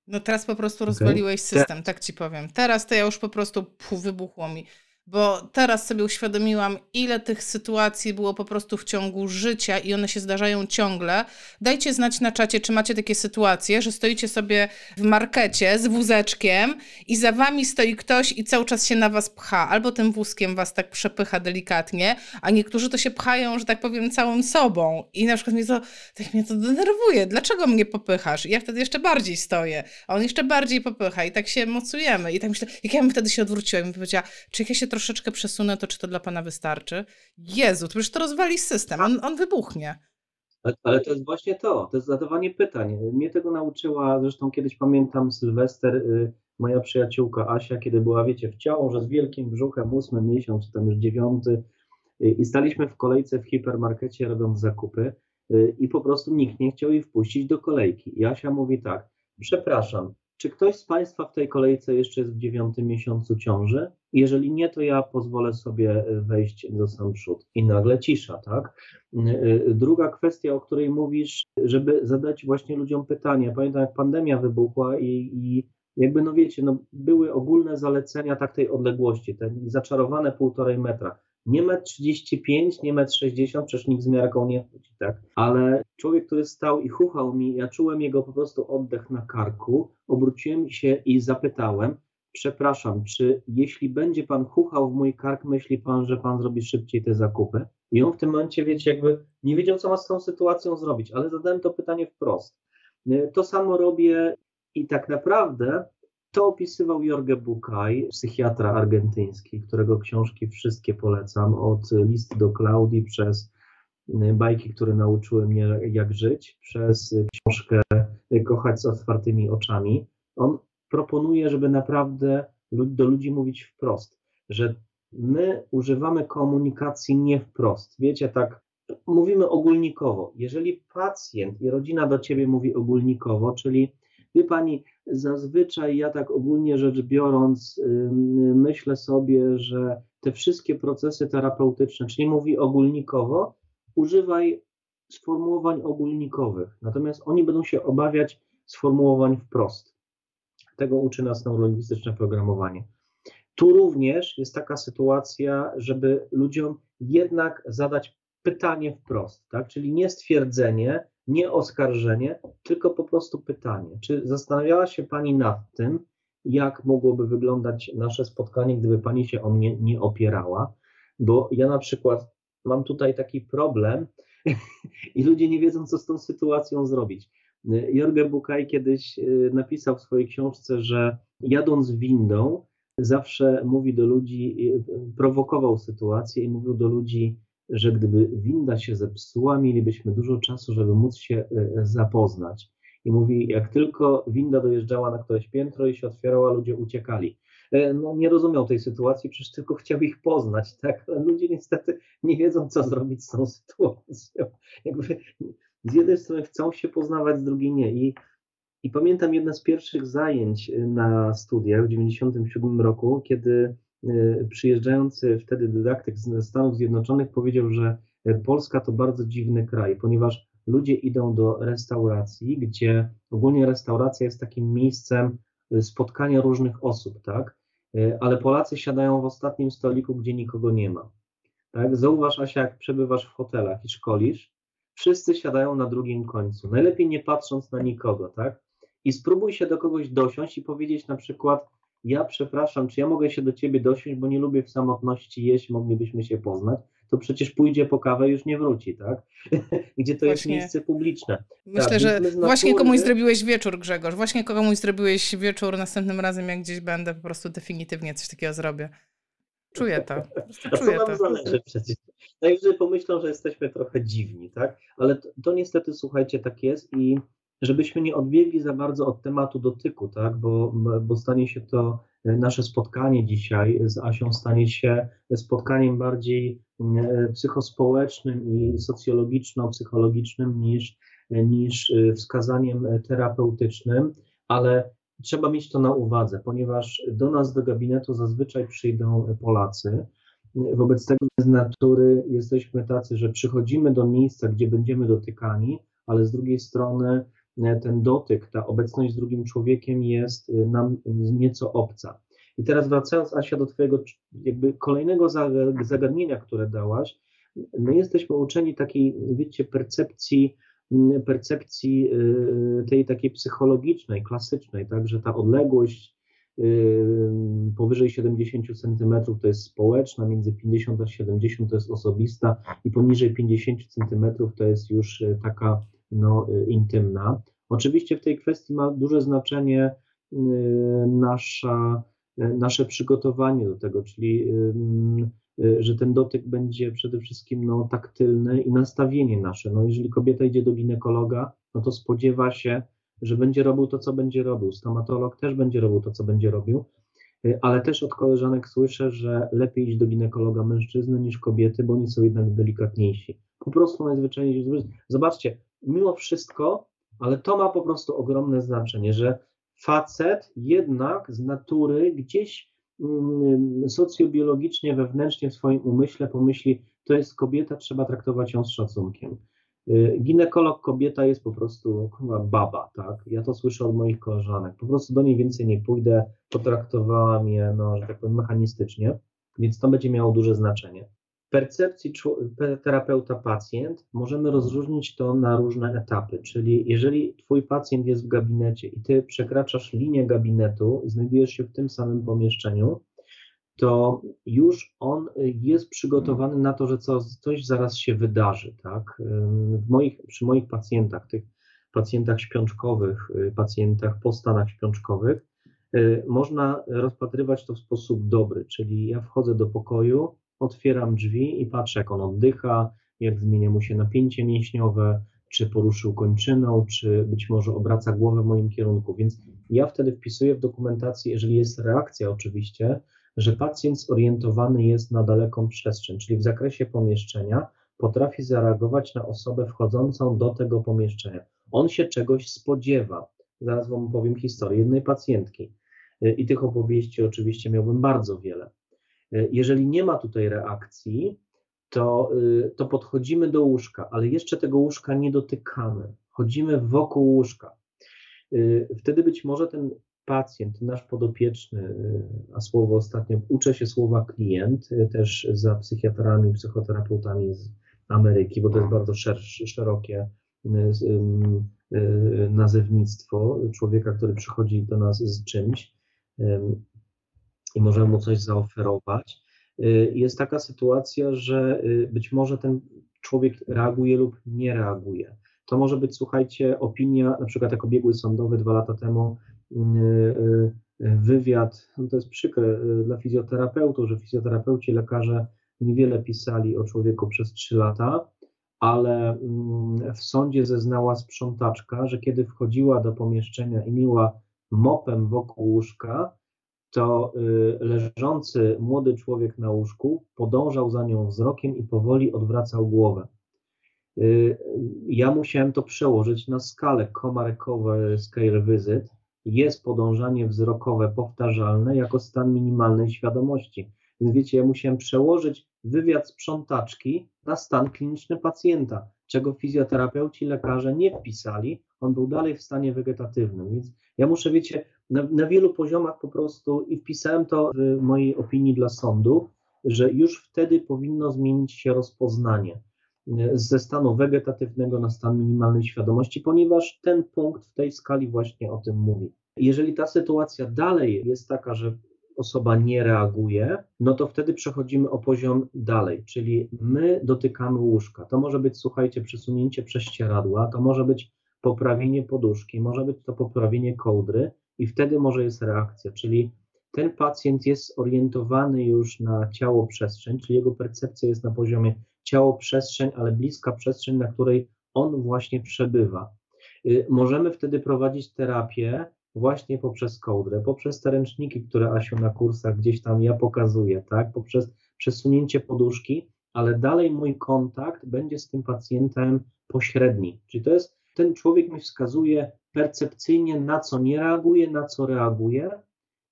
No teraz po prostu rozwaliłeś okay. system, tak ci powiem. Teraz to ja już po prostu puf, wybuchło mi bo teraz sobie uświadomiłam, ile tych sytuacji było po prostu w ciągu życia i one się zdarzają ciągle. Dajcie znać na czacie, czy macie takie sytuacje, że stoicie sobie w markecie z wózeczkiem i za wami stoi ktoś i cały czas się na was pcha, albo tym wózkiem was tak przepycha delikatnie, a niektórzy to się pchają, że tak powiem, całą sobą. I na przykład mnie to, tak mnie to denerwuje. Dlaczego mnie popychasz? I ja wtedy jeszcze bardziej stoję, a on jeszcze bardziej popycha i tak się mocujemy. I tak myślę, jak ja bym wtedy się odwróciła i powiedziała, czy ja się troszeczkę przesunę, to czy to dla pana wystarczy? Jezu, to już to rozwali system, on, on wybuchnie. Ale to jest właśnie to, to jest zadawanie pytań. Mnie tego nauczyła, zresztą kiedyś pamiętam Sylwester, y, moja przyjaciółka Asia, kiedy była, wiecie, w ciąży z wielkim brzuchem, ósmy miesiąc, czy tam już dziewiąty, y, i staliśmy w kolejce w hipermarkecie robiąc zakupy y, i po prostu nikt nie chciał jej wpuścić do kolejki. I Asia mówi tak, przepraszam, czy ktoś z Państwa w tej kolejce jeszcze jest w dziewiątym miesiącu ciąży? Jeżeli nie, to ja pozwolę sobie wejść do sam przód. I nagle cisza, tak? Druga kwestia, o której mówisz, żeby zadać właśnie ludziom pytanie. Pamiętam, jak pandemia wybuchła i, i jakby, no wiecie, no, były ogólne zalecenia tak tej odległości, te zaczarowane półtorej metra. Nie metr 35, nie metr 60, przecież nikt z miarką nie chodzi, tak? Ale człowiek, który stał i chuchał mi, ja czułem jego po prostu oddech na karku, obróciłem się i zapytałem, przepraszam, czy jeśli będzie pan chuchał w mój kark, myśli pan, że pan zrobi szybciej te zakupy? I on w tym momencie, wiecie, jakby nie wiedział, co ma z tą sytuacją zrobić, ale zadałem to pytanie wprost. Y, to samo robię i tak naprawdę to opisywał Jorge Bukaj, psychiatra argentyński, którego książki wszystkie polecam, od listy do Klaudii przez y, bajki, które nauczyły mnie jak żyć, przez książkę Kochać z otwartymi oczami. On proponuje, żeby naprawdę do ludzi mówić wprost, że my używamy komunikacji nie wprost. Wiecie, tak mówimy ogólnikowo. Jeżeli pacjent i rodzina do ciebie mówi ogólnikowo, czyli wie pani, zazwyczaj ja tak ogólnie rzecz biorąc, myślę sobie, że te wszystkie procesy terapeutyczne, czyli mówi ogólnikowo, używaj sformułowań ogólnikowych. Natomiast oni będą się obawiać sformułowań wprost. Tego uczy nas neurolingwistyczne programowanie. Tu również jest taka sytuacja, żeby ludziom jednak zadać pytanie wprost, tak? czyli nie stwierdzenie, nie oskarżenie, tylko po prostu pytanie. Czy zastanawiała się Pani nad tym, jak mogłoby wyglądać nasze spotkanie, gdyby Pani się o mnie nie opierała? Bo ja na przykład mam tutaj taki problem i ludzie nie wiedzą, co z tą sytuacją zrobić. Jorge Bukaj kiedyś y, napisał w swojej książce, że jadąc windą, zawsze mówi do ludzi, prowokował sytuację i mówił do ludzi, że gdyby winda się zepsuła, mielibyśmy dużo czasu, żeby móc się e, zapoznać. I mówi, jak tylko winda dojeżdżała na któreś piętro i się otwierała, ludzie uciekali. E, no, nie rozumiał tej sytuacji, przecież tylko chciał ich poznać, tak? Ale ludzie niestety nie wiedzą, co zrobić z tą sytuacją. Jakby z jednej strony chcą się poznawać, z drugiej nie. I i pamiętam jedno z pierwszych zajęć na studiach w 1997 roku, kiedy przyjeżdżający wtedy dydaktyk z Stanów Zjednoczonych powiedział, że y, Polska to bardzo dziwny kraj, ponieważ ludzie idą do restauracji, gdzie ogólnie restauracja jest takim miejscem spotkania różnych osób, tak? Ale Polacy siadają w ostatnim stoliku, gdzie nikogo nie ma. Tak? Zauważ, Asia, jak przebywasz w hotelach i szkolisz, wszyscy siadają na drugim końcu, najlepiej nie patrząc na nikogo, tak? i spróbuj się do kogoś dosiąść i powiedzieć na przykład, ja przepraszam, czy ja mogę się do ciebie dosiąść, bo nie lubię w samotności jeść, moglibyśmy się poznać, to przecież pójdzie po kawę i już nie wróci, tak? Gdzie to właśnie. jest miejsce publiczne. Myślę, tak, że natury... właśnie komuś zrobiłeś wieczór, Grzegorz, właśnie komuś zrobiłeś wieczór, następnym razem jak gdzieś będę, po prostu definitywnie coś takiego zrobię. Czuję to. A co nam to. zależy przecież? Najwyżej pomyślą, że jesteśmy trochę dziwni, tak? Ale to, to niestety, słuchajcie, tak jest i żebyśmy nie odbiegli za bardzo od tematu dotyku, tak? bo, bo stanie się to e, nasze spotkanie dzisiaj z Asią stanie się spotkaniem bardziej e, psychospołecznym i socjologiczno-psychologicznym niż, niż e, wskazaniem terapeutycznym, ale trzeba mieć to na uwadze, ponieważ do nas do gabinetu zazwyczaj przyjdą Polacy. Wobec tego z natury jesteśmy tacy, że przychodzimy do miejsca, gdzie będziemy dotykani, ale z drugiej strony ten dotyk, ta obecność z drugim człowiekiem jest e, nam nieco obca. I teraz wracając, Asia, do Twojego jakby kolejnego zagadnienia, które dałaś, my jesteśmy uczeni takiej, wiecie, percepcji, percepcji e, tej takiej psychologicznej, klasycznej, tak, że ta odległość powyżej 70 cm to jest społeczna, między 50 a 70 to jest osobista i poniżej 50 cm to jest już taka no, intymna. Oczywiście w tej kwestii ma duże znaczenie y, nasza, y, nasze przygotowanie do tego, czyli y, że ten dotyk będzie przede wszystkim no, taktylny i nastawienie nasze. No, jeżeli kobieta idzie do ginekologa, no to spodziewa się, że będzie robił to, co będzie robił. Stomatolog też będzie robił to, co będzie robił, ale też od koleżanek słyszę, że lepiej iść do ginekologa mężczyzny niż kobiety, bo oni są jednak delikatniejsi. Po prostu najzwyczajniej. Zobaczcie, mimo wszystko, ale to ma po prostu ogromne znaczenie, że facet jednak z natury gdzieś mm, socjobiologicznie, wewnętrznie w swoim umyśle pomyśli, to jest kobieta, trzeba traktować ją z szacunkiem. Y, ginekolog kobieta jest po prostu chyba baba, tak? Ja to słyszę od moich koleżanek. Po prostu do niej więcej nie pójdę, potraktowała mnie, no, że tak powiem, mechanistycznie, więc to będzie miało duże znaczenie percepcji terapeuta-pacjent możemy rozróżnić to na różne etapy. Czyli jeżeli Twój pacjent jest w gabinecie i Ty przekraczasz linię gabinetu i znajdujesz się w tym samym pomieszczeniu, to już on jest przygotowany na to, że coś zaraz się wydarzy. Tak? W moich, przy moich pacjentach, tych pacjentach śpiączkowych, pacjentach po stanach śpiączkowych, można rozpatrywać to w sposób dobry, czyli ja wchodzę do pokoju, otwieram drzwi i patrzę, jak on oddycha, jak zmienia mu się napięcie mięśniowe, czy poruszył kończyną, czy być może obraca głowę w moim kierunku. Więc ja wtedy wpisuję w dokumentacji, jeżeli jest reakcja oczywiście, że pacjent zorientowany jest na daleką przestrzeń, czyli w zakresie pomieszczenia potrafi zareagować na osobę wchodzącą do tego pomieszczenia. On się czegoś spodziewa. Zaraz Wam powiem historię jednej pacjentki. I tych opowieści oczywiście miałbym bardzo wiele. Jeżeli nie ma tutaj reakcji, to, y, to podchodzimy do łóżka, ale jeszcze tego łóżka nie dotykamy. Chodzimy wokół łóżka. Y, wtedy być może ten pacjent, nasz podopieczny, y, a słowo ostatnio, uczę się słowa klient, też za psychiatrami, psychoterapeutami z Ameryki, bo to jest bardzo szerokie nazewnictwo człowieka, który przychodzi do nas z czymś i możemy mu coś zaoferować. Y, jest taka sytuacja, że y, być może ten człowiek reaguje lub nie reaguje. To może być, słuchajcie, opinia, na przykład jako biegły sądowy dwa lata temu, y, wywiad, no to jest przykre dla fizjoterapeutów, że fizjoterapeuci, lekarze niewiele pisali o człowieku przez trzy lata, ale mm, w sądzie zeznała sprzątaczka, że kiedy wchodziła do pomieszczenia i miła mopem wokół łóżka, to y, leżący młody człowiek na łóżku podążał za nią wzrokiem i powoli odwracał głowę. Y, ja musiałem to przełożyć na skalę komarekowe scale visit. Jest podążanie wzrokowe powtarzalne jako stan minimalnej świadomości. Więc wiecie, ja musiałem przełożyć wywiad sprzątaczki na stan kliniczny pacjenta, czego fizjoterapeuci, lekarze nie wpisali. On był dalej w stanie wegetatywnym. Więc ja muszę, wiecie, na, na wielu poziomach po prostu i wpisałem to w mojej opinii dla sądu, że już wtedy powinno zmienić się rozpoznanie e, ze stanu wegetatywnego na stan minimalnej świadomości, ponieważ ten punkt w tej skali właśnie o tym mówi. Jeżeli ta sytuacja dalej jest taka, że osoba nie reaguje, no to wtedy przechodzimy o poziom dalej, czyli my dotykamy łóżka. To może być, słuchajcie, przesunięcie prześcieradła, to może być poprawienie poduszki, może być to poprawienie kołdry, i wtedy może jest reakcja, czyli ten pacjent jest orientowany już na ciało przestrzeń, czyli jego percepcja jest na poziomie ciało przestrzeń, ale bliska przestrzeń, na której on właśnie przebywa. Y, możemy wtedy prowadzić terapię właśnie poprzez kołdrę, poprzez te ręczniki, które Asiu na kursach gdzieś tam ja pokazuję, tak, poprzez przesunięcie poduszki, ale dalej mój kontakt będzie z tym pacjentem pośredni. Czyli to jest, ten człowiek mi wskazuje percepcyjnie na co nie reaguje, na co reaguje.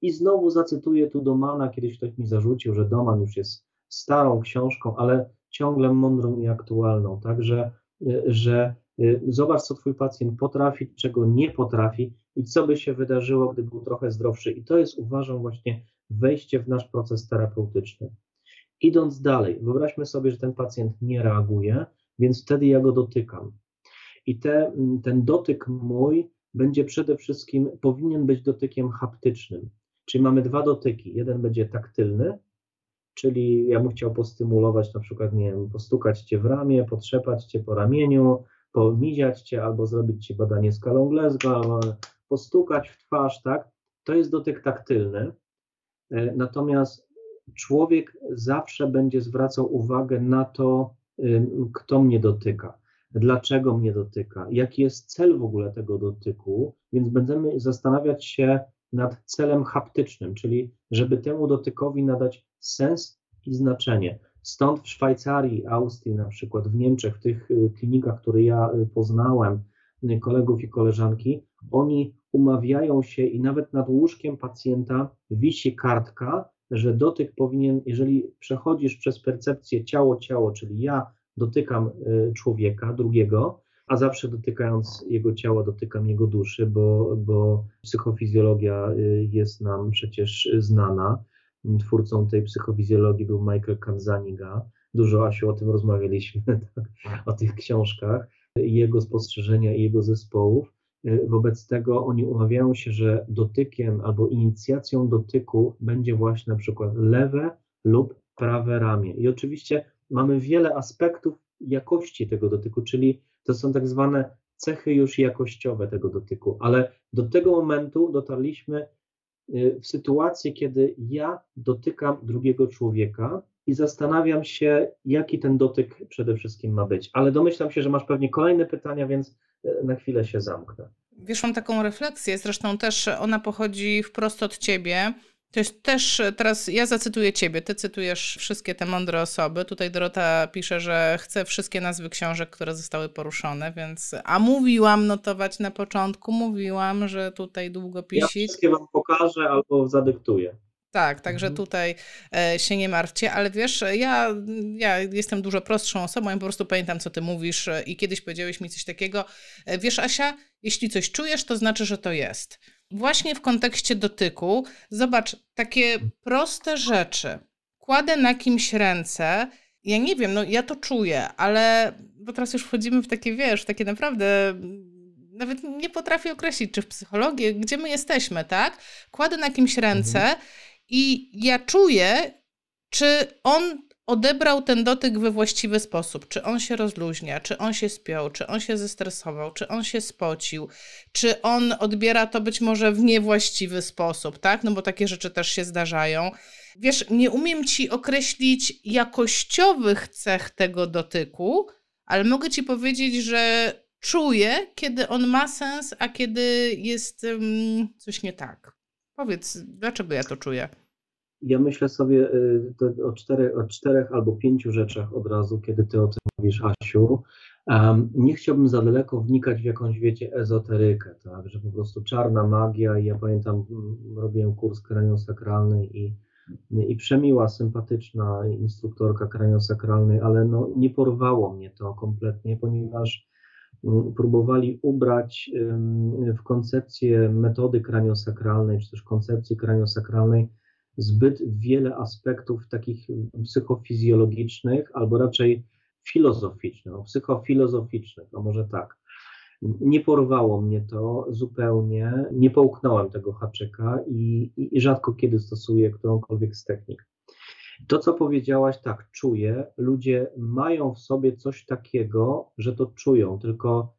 I znowu zacytuję tu Domana, kiedyś ktoś mi zarzucił, że Doman już jest starą książką, ale ciągle mądrą i aktualną. Także, y, że y, zobacz, co twój pacjent potrafi, czego nie potrafi i co by się wydarzyło, gdyby był trochę zdrowszy. I to jest, uważam, właśnie wejście w nasz proces terapeutyczny. Idąc dalej, wyobraźmy sobie, że ten pacjent nie reaguje, więc wtedy ja go dotykam. I te, ten dotyk mój będzie przede wszystkim, powinien być dotykiem haptycznym. Czyli mamy dwa dotyki. Jeden będzie taktylny, czyli ja bym chciał postymulować, na przykład, nie wiem, postukać cię w ramię, potrzepać cię po ramieniu, pomiziać cię albo zrobić ci badanie skalą Glasgow, postukać w twarz, tak? To jest dotyk taktylny. E, natomiast człowiek zawsze będzie zwracał uwagę na to, kto mnie dotyka dlaczego mnie dotyka, jaki jest cel w ogóle tego dotyku, więc będziemy zastanawiać się nad celem haptycznym, czyli żeby temu dotykowi nadać sens i znaczenie. Stąd w Szwajcarii, Austrii, na przykład w Niemczech, w tych y, klinikach, które ja y, poznałem, y, kolegów i koleżanki, oni umawiają się i nawet nad łóżkiem pacjenta wisi kartka, że dotyk powinien, jeżeli przechodzisz przez percepcję ciało-ciało, czyli ja dotykam y, człowieka drugiego, a zawsze dotykając jego ciała, dotykam jego duszy, bo, bo psychofizjologia y, jest nam przecież znana. Twórcą tej psychofizjologii był Michael Kanzaniga. Dużo, Asiu, o tym rozmawialiśmy, tak, o tych książkach, jego spostrzeżenia i jego zespołów. Wobec tego oni umawiają się, że dotykiem albo inicjacją dotyku będzie właśnie na przykład lewe lub prawe ramię. I oczywiście mamy wiele aspektów jakości tego dotyku, czyli to są tak zwane cechy już jakościowe tego dotyku, ale do tego momentu dotarliśmy y, w sytuacji, kiedy ja dotykam drugiego człowieka i zastanawiam się, jaki ten dotyk przede wszystkim ma być. Ale domyślam się, że masz pewnie kolejne pytania, więc y, na chwilę się zamknę. Wiesz, mam taką refleksję, zresztą też ona pochodzi wprost od ciebie. To jest też, teraz ja zacytuję ciebie, ty cytujesz wszystkie te mądre osoby. Tutaj Dorota pisze, że chce wszystkie nazwy książek, które zostały poruszone, więc, a mówiłam notować na początku, mówiłam, że tutaj długopisik. Ja wszystkie wam pokażę albo zadyktuję. Tak, także mhm. tutaj e, się nie martwcie, ale wiesz, ja, ja jestem dużo prostszą osobą, ja po prostu pamiętam, co ty mówisz e, i kiedyś powiedziałeś mi coś takiego. E, wiesz, Asia, jeśli coś czujesz, to znaczy, że to jest właśnie w kontekście dotyku, zobacz, takie proste rzeczy. Kładę na kimś ręce, ja nie wiem, no ja to czuję, ale bo teraz już wchodzimy w takie, wiesz, takie naprawdę nawet nie potrafię określić, czy w psychologii, gdzie my jesteśmy, tak? Kładę na kimś ręce mhm. i ja czuję, czy on odebrał ten dotyk we właściwy sposób. Czy on się rozluźnia, czy on się spiął, czy on się zestresował, czy on się spocił, czy on odbiera to być może w niewłaściwy sposób, tak? No bo takie rzeczy też się zdarzają. Wiesz, nie umiem ci określić jakościowych cech tego dotyku, ale mogę ci powiedzieć, że czuję, kiedy on ma sens, a kiedy jest um, coś nie tak. Powiedz, dlaczego ja to czuję? Ja myślę sobie y, o czterech, o czterech albo pięciu rzeczach od razu, kiedy ty o tym mówisz, Asiu. Um, nie chciałbym za daleko wnikać w jakąś, wiecie, ezoterykę, tak, że po prostu czarna magia i ja pamiętam, mm, robiłem kurs kraniosakralny i, i przemiła, sympatyczna instruktorka kraniosakralnej, ale no, nie porwało mnie to kompletnie, ponieważ mm, próbowali ubrać w koncepcję metody kraniosakralnej, czy też koncepcji kraniosakralnej zbyt wiele aspektów takich psychofizjologicznych, albo raczej filozoficznych, o psychofilozoficznych, a może tak. Nie porwało mnie to zupełnie, nie połknąłem tego haczyka i, i, i rzadko kiedy stosuję którąkolwiek z technik. To, co powiedziałaś, tak, czuję. Ludzie mają w sobie coś takiego, że to czują, tylko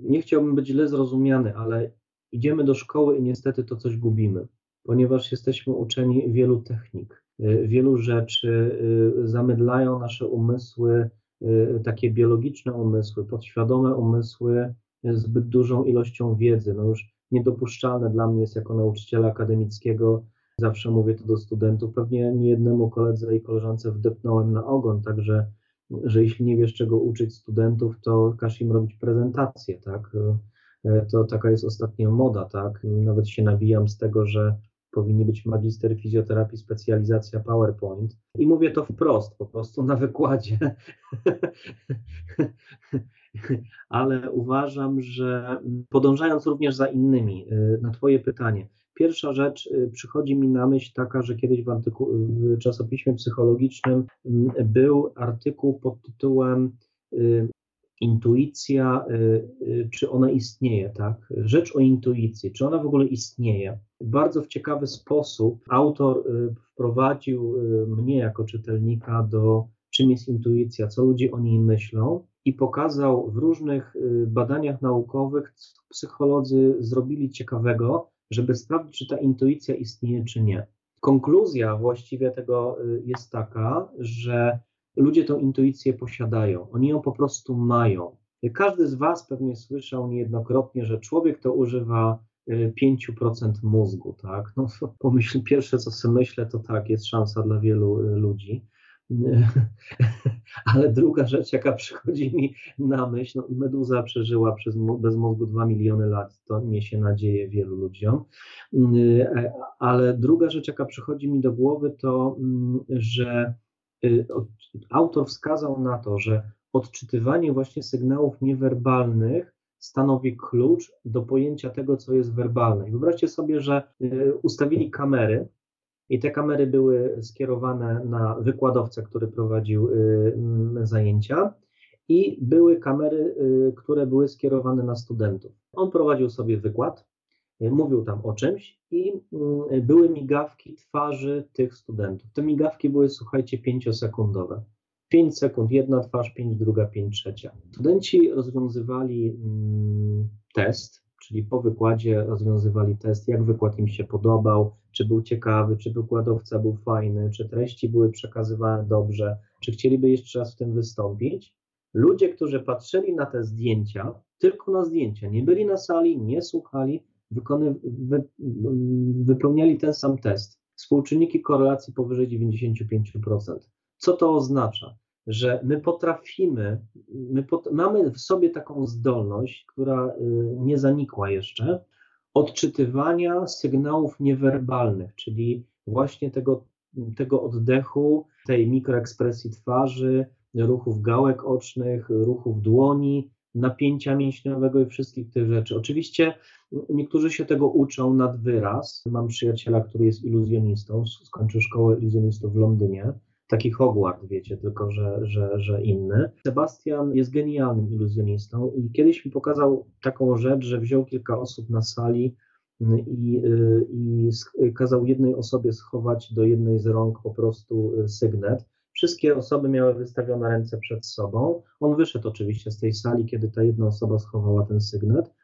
nie chciałbym być źle zrozumiany, ale idziemy do szkoły i niestety to coś gubimy ponieważ jesteśmy uczeni wielu technik, y, wielu rzeczy, y, zamydlają nasze umysły, y, takie biologiczne umysły, podświadome umysły zbyt dużą ilością wiedzy. No już niedopuszczalne dla mnie jest jako nauczyciela akademickiego, zawsze mówię to do studentów, pewnie nie jednemu koledze i koleżance wdepnąłem na ogon, także że jeśli nie wiesz czego uczyć studentów, to każ im robić prezentację, tak? To taka jest ostatnia moda, tak? Nawet się nabijam z tego, że powinni być magister fizjoterapii, specjalizacja PowerPoint. I mówię to wprost, po prostu na wykładzie. Ale uważam, że podążając również za innymi, y, na Twoje pytanie, Pierwsza rzecz y, przychodzi mi na myśl taka, że kiedyś w, w czasopiśmie psychologicznym mm, był artykuł pod tytułem y, intuicja, y, y, czy ona istnieje, tak? Rzecz o intuicji, czy ona w ogóle istnieje. Bardzo w ciekawy sposób autor y, wprowadził mnie jako czytelnika do czym jest intuicja, co ludzie o niej myślą i pokazał w różnych badaniach naukowych, co psycholodzy zrobili ciekawego, żeby sprawdzić, czy ta intuicja istnieje, czy nie. Konkluzja właściwie tego jest taka, że ludzie tą intuicję posiadają, oni ją po prostu mają. Każdy z Was pewnie słyszał niejednokrotnie, że człowiek to używa 5% y, mózgu, tak? No, pomyśl, pierwsze co sobie myślę, to tak, jest szansa dla wielu y, ludzi. Ale druga rzecz, jaka przychodzi mi na myśl, no, meduza przeżyła przez, bez mózgu 2 miliony lat, to niesie nadzieję wielu ludziom. Y, ale druga rzecz, jaka przychodzi mi do głowy, to mm, że autor wskazał na to, że odczytywanie właśnie sygnałów niewerbalnych stanowi klucz do pojęcia tego, co jest werbalne. I wyobraźcie sobie, że y, ustawili kamery i te kamery były skierowane na wykładowcę, który prowadził y, zajęcia i były kamery, które były skierowane na studentów. On prowadził sobie wykład, mówił tam o czymś i były migawki twarzy tych studentów. Te migawki były, słuchajcie, pięciosekundowe. 5 sekund jedna twarz, 5 druga, 5 trzecia. Studenci rozwiązywali mm, test, czyli po wykładzie rozwiązywali test, jak wykład im się podobał, czy był ciekawy, czy wykładowca był fajny, czy treści były przekazywane dobrze, czy chcieliby jeszcze raz w tym wystąpić. Ludzie, którzy patrzyli na te zdjęcia, tylko na zdjęcia, nie byli na sali, nie słuchali, wykony, wy, wypełniali ten sam test. Współczynniki korelacji powyżej 95%. Co to oznacza? Że my potrafimy, my pot, mamy w sobie taką zdolność, która y, nie zanikła jeszcze, odczytywania sygnałów niewerbalnych, czyli właśnie tego, tego oddechu, tej mikroekspresji twarzy, ruchów gałek ocznych, ruchów dłoni, napięcia mięśniowego i wszystkich tych rzeczy. Oczywiście niektórzy się tego uczą nad wyraz. Mam przyjaciela, który jest iluzjonistą, skończył szkołę iluzjonistów w Londynie taki Hogwart, wiecie, tylko że, że, że inny. Sebastian jest genialnym iluzjonistą i kiedyś mi pokazał taką rzecz, że wziął kilka osób na sali mm, i, y, i kazał jednej osobie schować do jednej z rąk po prostu y, sygnet. Wszystkie osoby miały wystawione ręce przed sobą. On wyszedł oczywiście z tej sali, kiedy ta jedna osoba schowała ten sygnet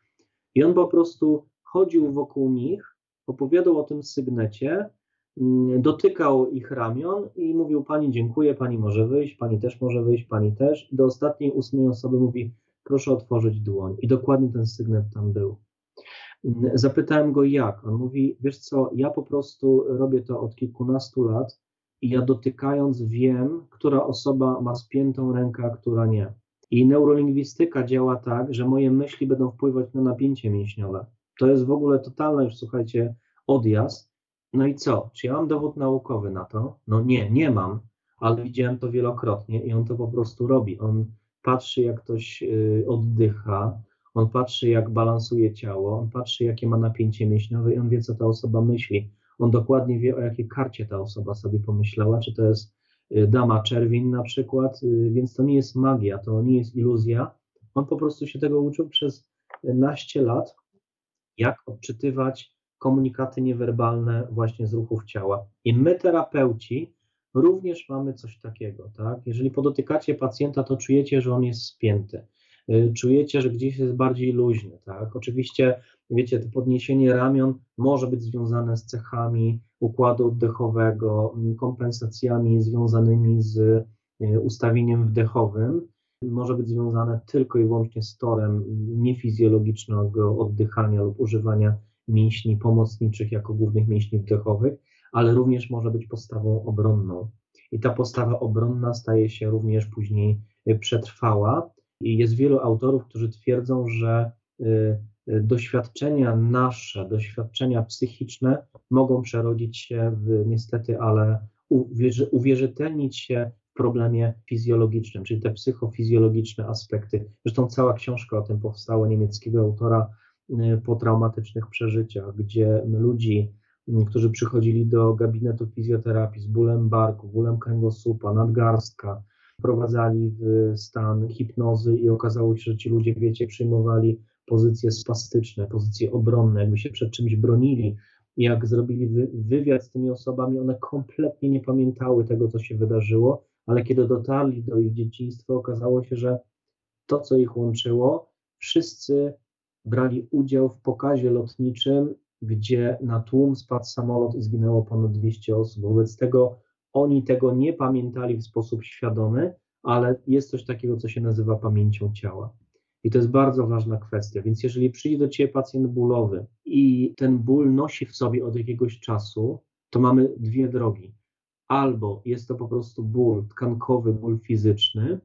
i on po prostu chodził wokół nich, opowiadał o tym sygnecie, Mm, dotykał ich ramion i mówił: Pani, dziękuję, pani może wyjść, pani też może wyjść, pani też. I do ostatniej ósmej osoby mówi: Proszę otworzyć dłoń. I dokładnie ten sygnet tam był. Mm, zapytałem go jak. On mówi: Wiesz co, ja po prostu robię to od kilkunastu lat i ja dotykając wiem, która osoba ma spiętą rękę, a która nie. I neurolingwistyka działa tak, że moje myśli będą wpływać na napięcie mięśniowe. To jest w ogóle totalny już, słuchajcie, odjazd no i co? Czy ja mam dowód naukowy na to? No nie, nie mam, ale widziałem to wielokrotnie i on to po prostu robi. On patrzy, jak ktoś y, oddycha, on patrzy, jak balansuje ciało, on patrzy, jakie ma napięcie mięśniowe i on wie, co ta osoba myśli. On dokładnie wie, o jakiej karcie ta osoba sobie pomyślała, czy to jest y, dama czerwień na przykład, y, więc to nie jest magia, to nie jest iluzja. On po prostu się tego uczył przez naście lat, jak odczytywać komunikaty niewerbalne właśnie z ruchów ciała. I my, terapeuci, również mamy coś takiego, tak? Jeżeli podotykacie pacjenta, to czujecie, że on jest spięty. Y, czujecie, że gdzieś jest bardziej luźny, tak? Oczywiście, wiecie, to podniesienie ramion może być związane z cechami układu oddechowego, kompensacjami związanymi z y, ustawieniem wdechowym, może być związane tylko i wyłącznie z torem niefizjologicznego oddychania lub używania mięśni pomocniczych jako głównych mięśni wdechowych, ale również może być postawą obronną. I ta postawa obronna staje się również później y, przetrwała. I jest wielu autorów, którzy twierdzą, że y, doświadczenia nasze, doświadczenia psychiczne mogą przerodzić się w niestety, ale uwierzy, uwierzytelnić się w problemie fizjologicznym, czyli te psychofizjologiczne aspekty. Zresztą cała książka o tym powstała niemieckiego autora Y, po traumatycznych przeżyciach, gdzie ludzi, y, którzy przychodzili do gabinetu fizjoterapii z bólem barku, bólem kręgosłupa, nadgarstka, wprowadzali w stan hipnozy i okazało się, że ci ludzie, wiecie, przyjmowali pozycje spastyczne, pozycje obronne, jakby się przed czymś bronili. Jak zrobili wywiad z tymi osobami, one kompletnie nie pamiętały tego, co się wydarzyło, ale kiedy dotarli do ich dzieciństwa, okazało się, że to, co ich łączyło, wszyscy brali udział w pokazie lotniczym, gdzie na tłum spadł samolot i zginęło ponad 200 osób. Wobec tego oni tego nie pamiętali w sposób świadomy, ale jest coś takiego, co się nazywa pamięcią ciała. I to jest bardzo ważna kwestia. Więc jeżeli przyjdzie do Ciebie pacjent bólowy i ten ból nosi w sobie od jakiegoś czasu, to mamy dwie drogi. Albo jest to po prostu ból tkankowy, ból fizyczny,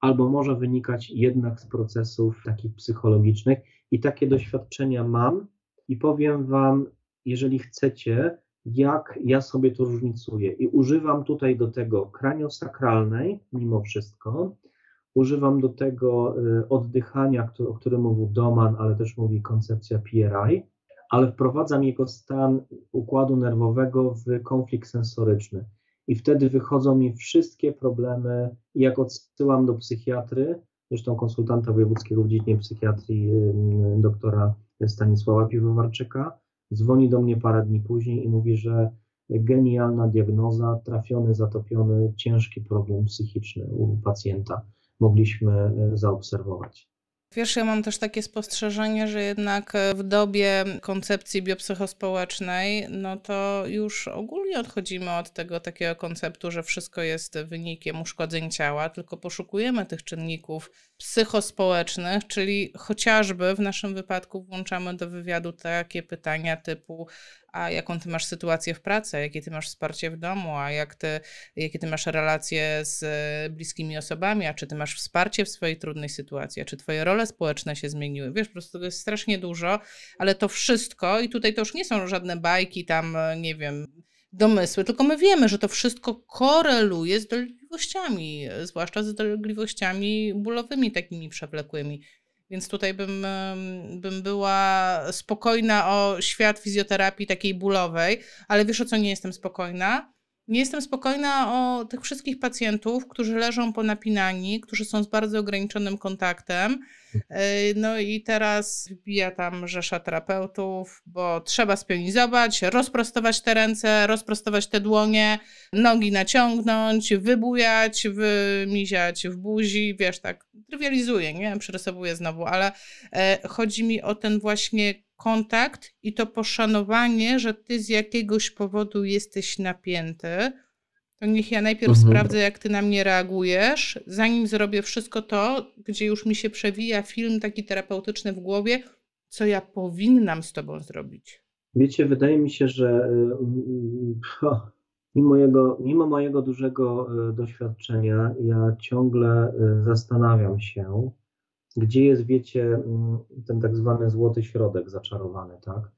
albo może wynikać jednak z procesów takich psychologicznych. I takie doświadczenia mam i powiem Wam, jeżeli chcecie, jak ja sobie to różnicuję. I używam tutaj do tego kraniosakralnej, mimo wszystko. Używam do tego y, oddychania, o którym mówił Doman, ale też mówi koncepcja PRI, ale wprowadzam jego stan układu nerwowego w konflikt sensoryczny i wtedy wychodzą mi wszystkie problemy. Jak odsyłam do psychiatry, zresztą konsultanta wojewódzkiego w dziedzinie psychiatrii doktora Stanisława Piwowarczyka. Dzwoni do mnie parę dni później i mówi, że genialna diagnoza, trafiony, zatopiony, ciężki problem psychiczny u pacjenta mogliśmy e, zaobserwować. Wiesz, ja mam też takie spostrzeżenie, że jednak e, w dobie koncepcji biopsychospołecznej, no to już ogólnie odchodzimy od tego takiego konceptu, że wszystko jest wynikiem uszkodzeń ciała, tylko poszukujemy tych czynników psychospołecznych, czyli chociażby w naszym wypadku włączamy do wywiadu takie pytania typu a jaką ty masz sytuację w pracy, jakie ty masz wsparcie w domu, a jak ty, jakie ty masz relacje z e, bliskimi osobami, a czy ty masz wsparcie w swojej trudnej sytuacji, a czy twoje role społeczne się zmieniły. Wiesz, po prostu to jest strasznie dużo, ale to wszystko, i tutaj to już nie są żadne bajki tam, e, nie wiem, domysły, tylko my wiemy, że to wszystko koreluje z dolegliwościami, zwłaszcza z dolegliwościami bólowymi, takimi przewlekłymi. Więc tutaj bym, bym była spokojna o świat fizjoterapii takiej bólowej, ale wiesz o co nie jestem spokojna? Nie jestem spokojna o tych wszystkich pacjentów, którzy leżą ponapinani, którzy są z bardzo ograniczonym kontaktem. E, no i teraz wbija tam rzesza terapeutów, bo trzeba spionizować, rozprostować te ręce, rozprostować te dłonie, nogi naciągnąć, wybujać, wymiziać w buzi, wiesz, tak, trywializuję, nie? Przerysowuję znowu, ale e, chodzi mi o ten właśnie kontakt i to poszanowanie, że ty z jakiegoś powodu jesteś napięty, to niech ja najpierw mhm. sprawdzę, jak ty na mnie reagujesz, zanim zrobię wszystko to, gdzie już mi się przewija film taki terapeutyczny w głowie, co ja powinnam z tobą zrobić. Wiecie, wydaje mi się, że mimo mojego, mimo mojego dużego doświadczenia, ja ciągle zastanawiam się, gdzie jest, wiecie, mm, ten tak zwany złoty środek zaczarowany, tak?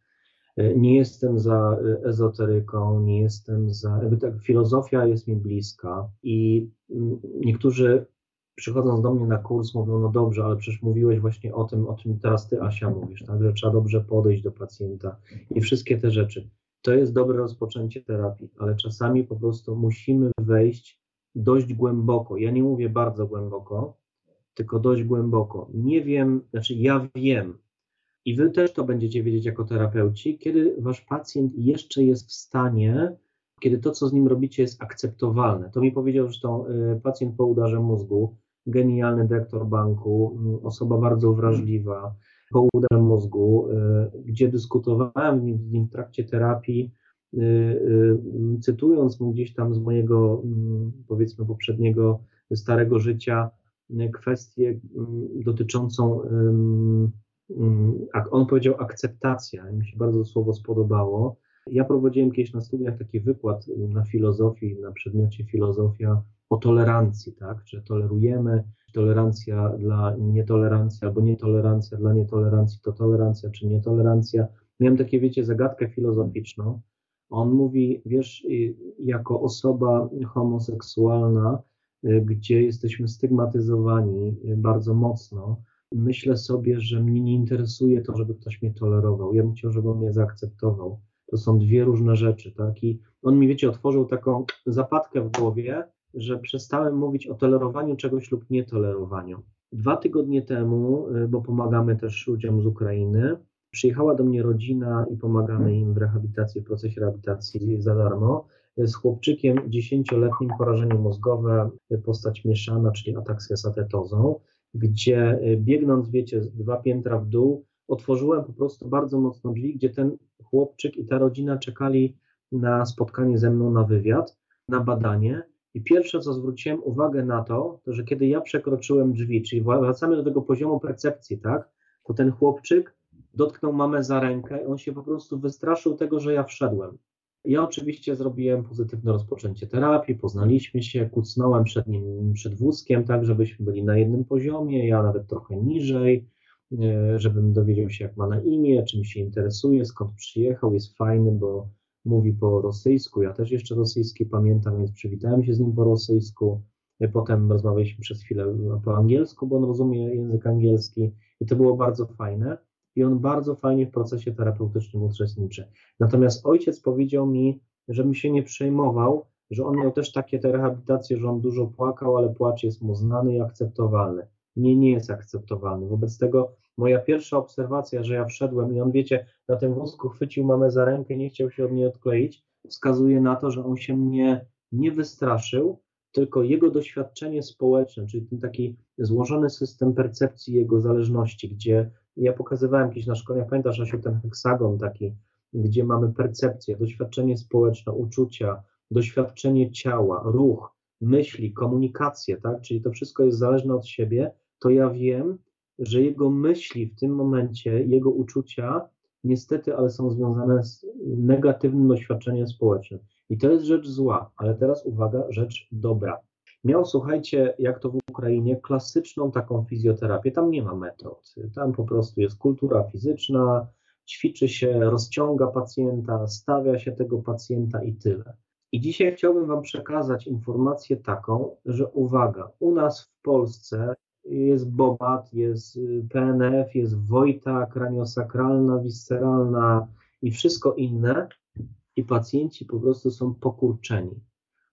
E, nie jestem za e, ezoteryką, nie jestem za. Tak, filozofia jest mi bliska i mm, niektórzy przychodząc do mnie na kurs mówią, no dobrze, ale przecież mówiłeś właśnie o tym, o czym teraz ty, Asia, mówisz, tak? że trzeba dobrze podejść do pacjenta i wszystkie te rzeczy. To jest dobre rozpoczęcie terapii, ale czasami po prostu musimy wejść dość głęboko. Ja nie mówię bardzo głęboko, tylko dość głęboko. Nie wiem, znaczy ja wiem, i wy też to będziecie wiedzieć jako terapeuci, kiedy wasz pacjent jeszcze jest w stanie, kiedy to, co z nim robicie, jest akceptowalne. To mi powiedział zresztą y, pacjent po udarze mózgu, genialny dyrektor banku, mm, osoba bardzo wrażliwa, po udarze mózgu, y, gdzie dyskutowałem z nim w trakcie terapii, y, cytując mu gdzieś tam z mojego, mm, powiedzmy, poprzedniego starego życia, kwestię mm, dotyczącą, on powiedział akceptacja, mi się bardzo słowo spodobało. Ja prowadziłem kiedyś na studiach taki wykład na filozofii, na przedmiocie filozofia o tolerancji, tak, że tolerujemy, tolerancja dla nietolerancji, albo nietolerancja dla nietolerancji, to tolerancja czy nietolerancja. Miałem takie, wiecie, zagadkę filozoficzną. On mówi, wiesz, jako osoba homoseksualna, gdzie jesteśmy stygmatyzowani y, bardzo mocno, myślę sobie, że mnie nie interesuje to, żeby ktoś mnie tolerował. Ja bym chciał, żeby on mnie zaakceptował. To są dwie różne rzeczy, tak? I on mi, wiecie, otworzył taką zapadkę w głowie, że przestałem mówić o tolerowaniu czegoś lub nietolerowaniu. Dwa tygodnie temu, y, bo pomagamy też ludziom z Ukrainy, przyjechała do mnie rodzina i pomagamy im w rehabilitacji, w procesie rehabilitacji za darmo z chłopczykiem 10-letnim porażenie mózgowe, postać mieszana, czyli ataksja z atetozą, gdzie y, biegnąc, wiecie, dwa piętra w dół, otworzyłem po prostu bardzo mocno drzwi, gdzie ten chłopczyk i ta rodzina czekali na spotkanie ze mną na wywiad, na badanie. I pierwsze, co zwróciłem uwagę na to, to że kiedy ja przekroczyłem drzwi, czyli wracamy do tego poziomu percepcji, tak, to ten chłopczyk dotknął mamę za rękę i on się po prostu wystraszył tego, że ja wszedłem. Ja oczywiście zrobiłem pozytywne rozpoczęcie terapii, poznaliśmy się, kucnąłem przed nim, przed wózkiem, tak, żebyśmy byli na jednym poziomie, ja nawet trochę niżej, e, żebym dowiedział się, jak ma na imię, czym się interesuje, skąd przyjechał, jest fajny, bo mówi po rosyjsku, ja też jeszcze rosyjski pamiętam, więc przywitałem się z nim po rosyjsku, e, potem rozmawialiśmy przez chwilę po angielsku, bo on rozumie język angielski i to było bardzo fajne i on bardzo fajnie w procesie terapeutycznym uczestniczy. Natomiast ojciec powiedział mi, żebym się nie przejmował, że on miał też takie te rehabilitacje, że on dużo płakał, ale płacz jest mu znany i akceptowalny. nie, nie jest akceptowalny. Wobec tego moja pierwsza obserwacja, że ja wszedłem i on, wiecie, na tym wózku chwycił mamę za rękę, nie chciał się od niej odkleić, wskazuje na to, że on się mnie nie wystraszył, tylko jego doświadczenie społeczne, czyli ten taki złożony system percepcji jego zależności, gdzie ja pokazywałem kiedyś na szkoleniach, pamiętasz, Asiu, ten heksagon taki, gdzie mamy percepcję, doświadczenie społeczne, uczucia, doświadczenie ciała, ruch, myśli, komunikację, tak? Czyli to wszystko jest zależne od siebie, to ja wiem, że jego myśli w tym momencie, jego uczucia, niestety, ale są związane z negatywnym doświadczeniem społecznym. I to jest rzecz zła, ale teraz uwaga, rzecz dobra. Miał, słuchajcie, jak to w Ukrainie, klasyczną taką fizjoterapię. Tam nie ma metod. Tam po prostu jest kultura fizyczna, ćwiczy się, rozciąga pacjenta, stawia się tego pacjenta i tyle. I dzisiaj chciałbym Wam przekazać informację taką, że uwaga, u nas w Polsce jest BOBAT, jest PNF, jest Wojta kraniosakralna, visceralna i wszystko inne i pacjenci po prostu są pokurczeni.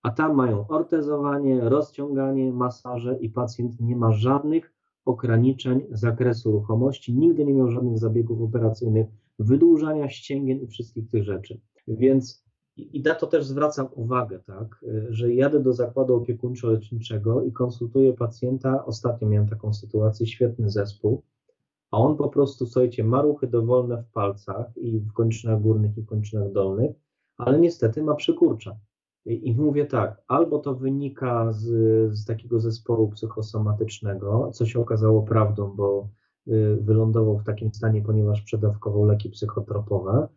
A tam mają ortezowanie, rozciąganie, masaże i pacjent nie ma żadnych ograniczeń zakresu ruchomości, nigdy nie miał żadnych zabiegów operacyjnych, wydłużania ścięgien i wszystkich tych rzeczy. Więc i na to też zwracam uwagę, tak, że jadę do zakładu opiekuńczo-leczniczego i konsultuję pacjenta. Ostatnio miałem taką sytuację, świetny zespół, a on po prostu, słuchajcie, ma ruchy dowolne w palcach i w kończynach górnych i w kończynach dolnych, ale niestety ma przykurcza. I, mówię tak, albo to wynika z, z takiego zespołu psychosomatycznego, co się okazało prawdą, bo y, wylądował w takim stanie, ponieważ przedawkował leki psychotropowe,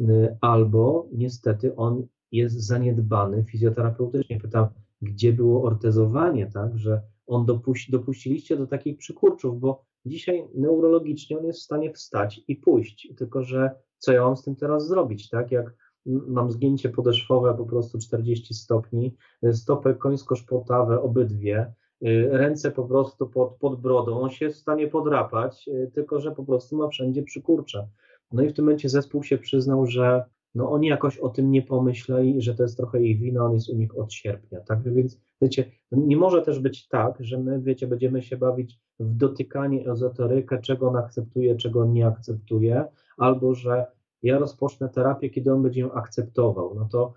y, albo niestety on jest zaniedbany fizjoterapeutycznie. Pytam, gdzie było ortezowanie, tak, że on dopuści, dopuściliście do takich przykurczów, bo dzisiaj neurologicznie on jest w stanie wstać i pójść, tylko że co ja mam z tym teraz zrobić, tak, jak mam zgięcie podeszwowe po prostu 40 stopni, stopy końsko-szpotawe obydwie, y, ręce po prostu pod, pod brodą, on się w stanie podrapać, y, tylko że po prostu ma wszędzie przykurcze. No i w tym momencie zespół się przyznał, że no oni jakoś o tym nie pomyśleli, że to jest trochę ich wina, on jest u nich od sierpnia, tak, więc wiecie, nie może też być tak, że my, wiecie, będziemy się bawić w dotykanie ezoterykę, czego on akceptuje, czego on nie akceptuje, albo że ja rozpocznę terapię, kiedy on będzie ją akceptował. No to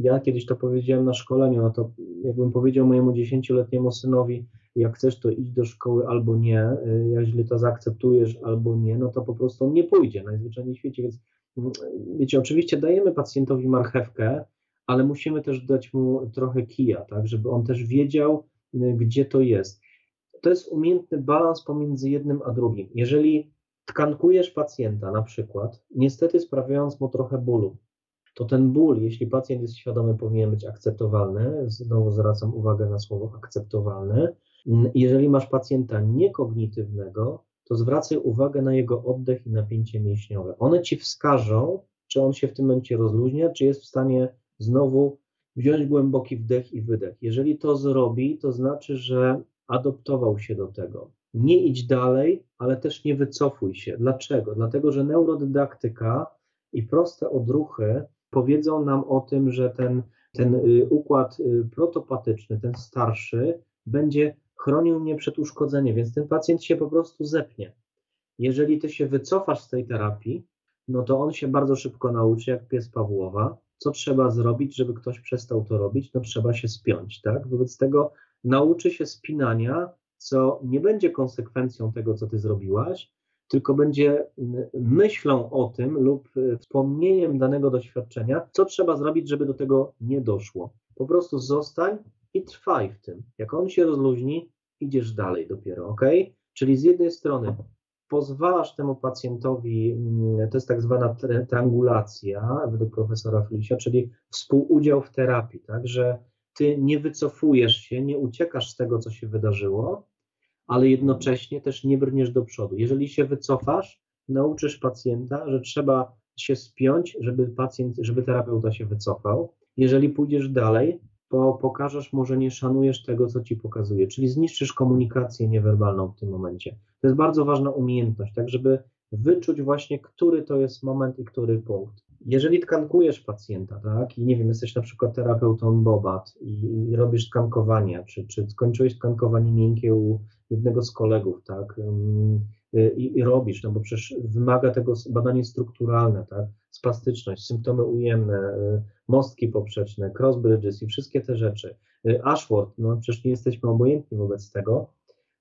ja kiedyś to powiedziałem na szkoleniu, no to jakbym powiedział mojemu dziesięcioletniemu synowi, jak chcesz, to idź do szkoły albo nie, jak źle to zaakceptujesz albo nie, no to po prostu on nie pójdzie najzwyczajniej w świecie, więc mm, wiecie, oczywiście dajemy pacjentowi marchewkę, ale musimy też dać mu trochę kija, tak, żeby on też wiedział, gdzie to jest. To jest umiejętny balans pomiędzy jednym a drugim. Jeżeli tkankujesz pacjenta na przykład, niestety sprawiając mu trochę bólu, to ten ból, jeśli pacjent jest świadomy, powinien być akceptowalny. Znowu zwracam uwagę na słowo akceptowalny. Jeżeli masz pacjenta niekognitywnego, to zwracaj uwagę na jego oddech i napięcie mięśniowe. One ci wskażą, czy on się w tym momencie rozluźnia, czy jest w stanie znowu wziąć głęboki wdech i wydech. Jeżeli to zrobi, to znaczy, że adoptował się do tego nie idź dalej, ale też nie wycofuj się. Dlaczego? Dlatego, że neurodydaktyka i proste odruchy powiedzą nam o tym, że ten, ten y, układ y, protopatyczny, ten starszy, będzie chronił mnie przed uszkodzeniem, więc ten pacjent się po prostu zepnie. Jeżeli ty się wycofasz z tej terapii, no to on się bardzo szybko nauczy, jak pies Pawłowa, co trzeba zrobić, żeby ktoś przestał to robić, no trzeba się spiąć, tak? Wobec tego nauczy się spinania co nie będzie konsekwencją tego, co ty zrobiłaś, tylko będzie myślą o tym lub e, wspomnieniem danego doświadczenia, co trzeba zrobić, żeby do tego nie doszło. Po prostu zostań i trwaj w tym. Jak on się rozluźni, idziesz dalej dopiero, ok? Czyli z jednej strony pozwalasz temu pacjentowi, to jest tak zwana triangulacja według profesora Felisia, czyli współudział w terapii, tak, że ty nie wycofujesz się, nie uciekasz z tego, co się wydarzyło, ale jednocześnie też nie brniesz do przodu. Jeżeli się wycofasz, nauczysz pacjenta, że trzeba się spiąć, żeby pacjent, żeby terapeuta się wycofał. Jeżeli pójdziesz dalej, to pokażesz mu, że nie szanujesz tego, co ci pokazuje, czyli zniszczysz komunikację niewerbalną w tym momencie. To jest bardzo ważna umiejętność, tak żeby wyczuć właśnie, który to jest moment i który punkt. Jeżeli tkankujesz pacjenta, tak, i nie wiem, jesteś na przykład terapeutą Bobat i, i robisz tkankowania, czy, czy skończyłeś tkankowanie miękkie u jednego z kolegów, tak, i, i robisz, no bo przecież wymaga tego badanie strukturalne, tak, spastyczność, symptomy ujemne, mostki poprzeczne, cross bridges i wszystkie te rzeczy. Ashworth, no przecież nie jesteśmy obojętni wobec tego,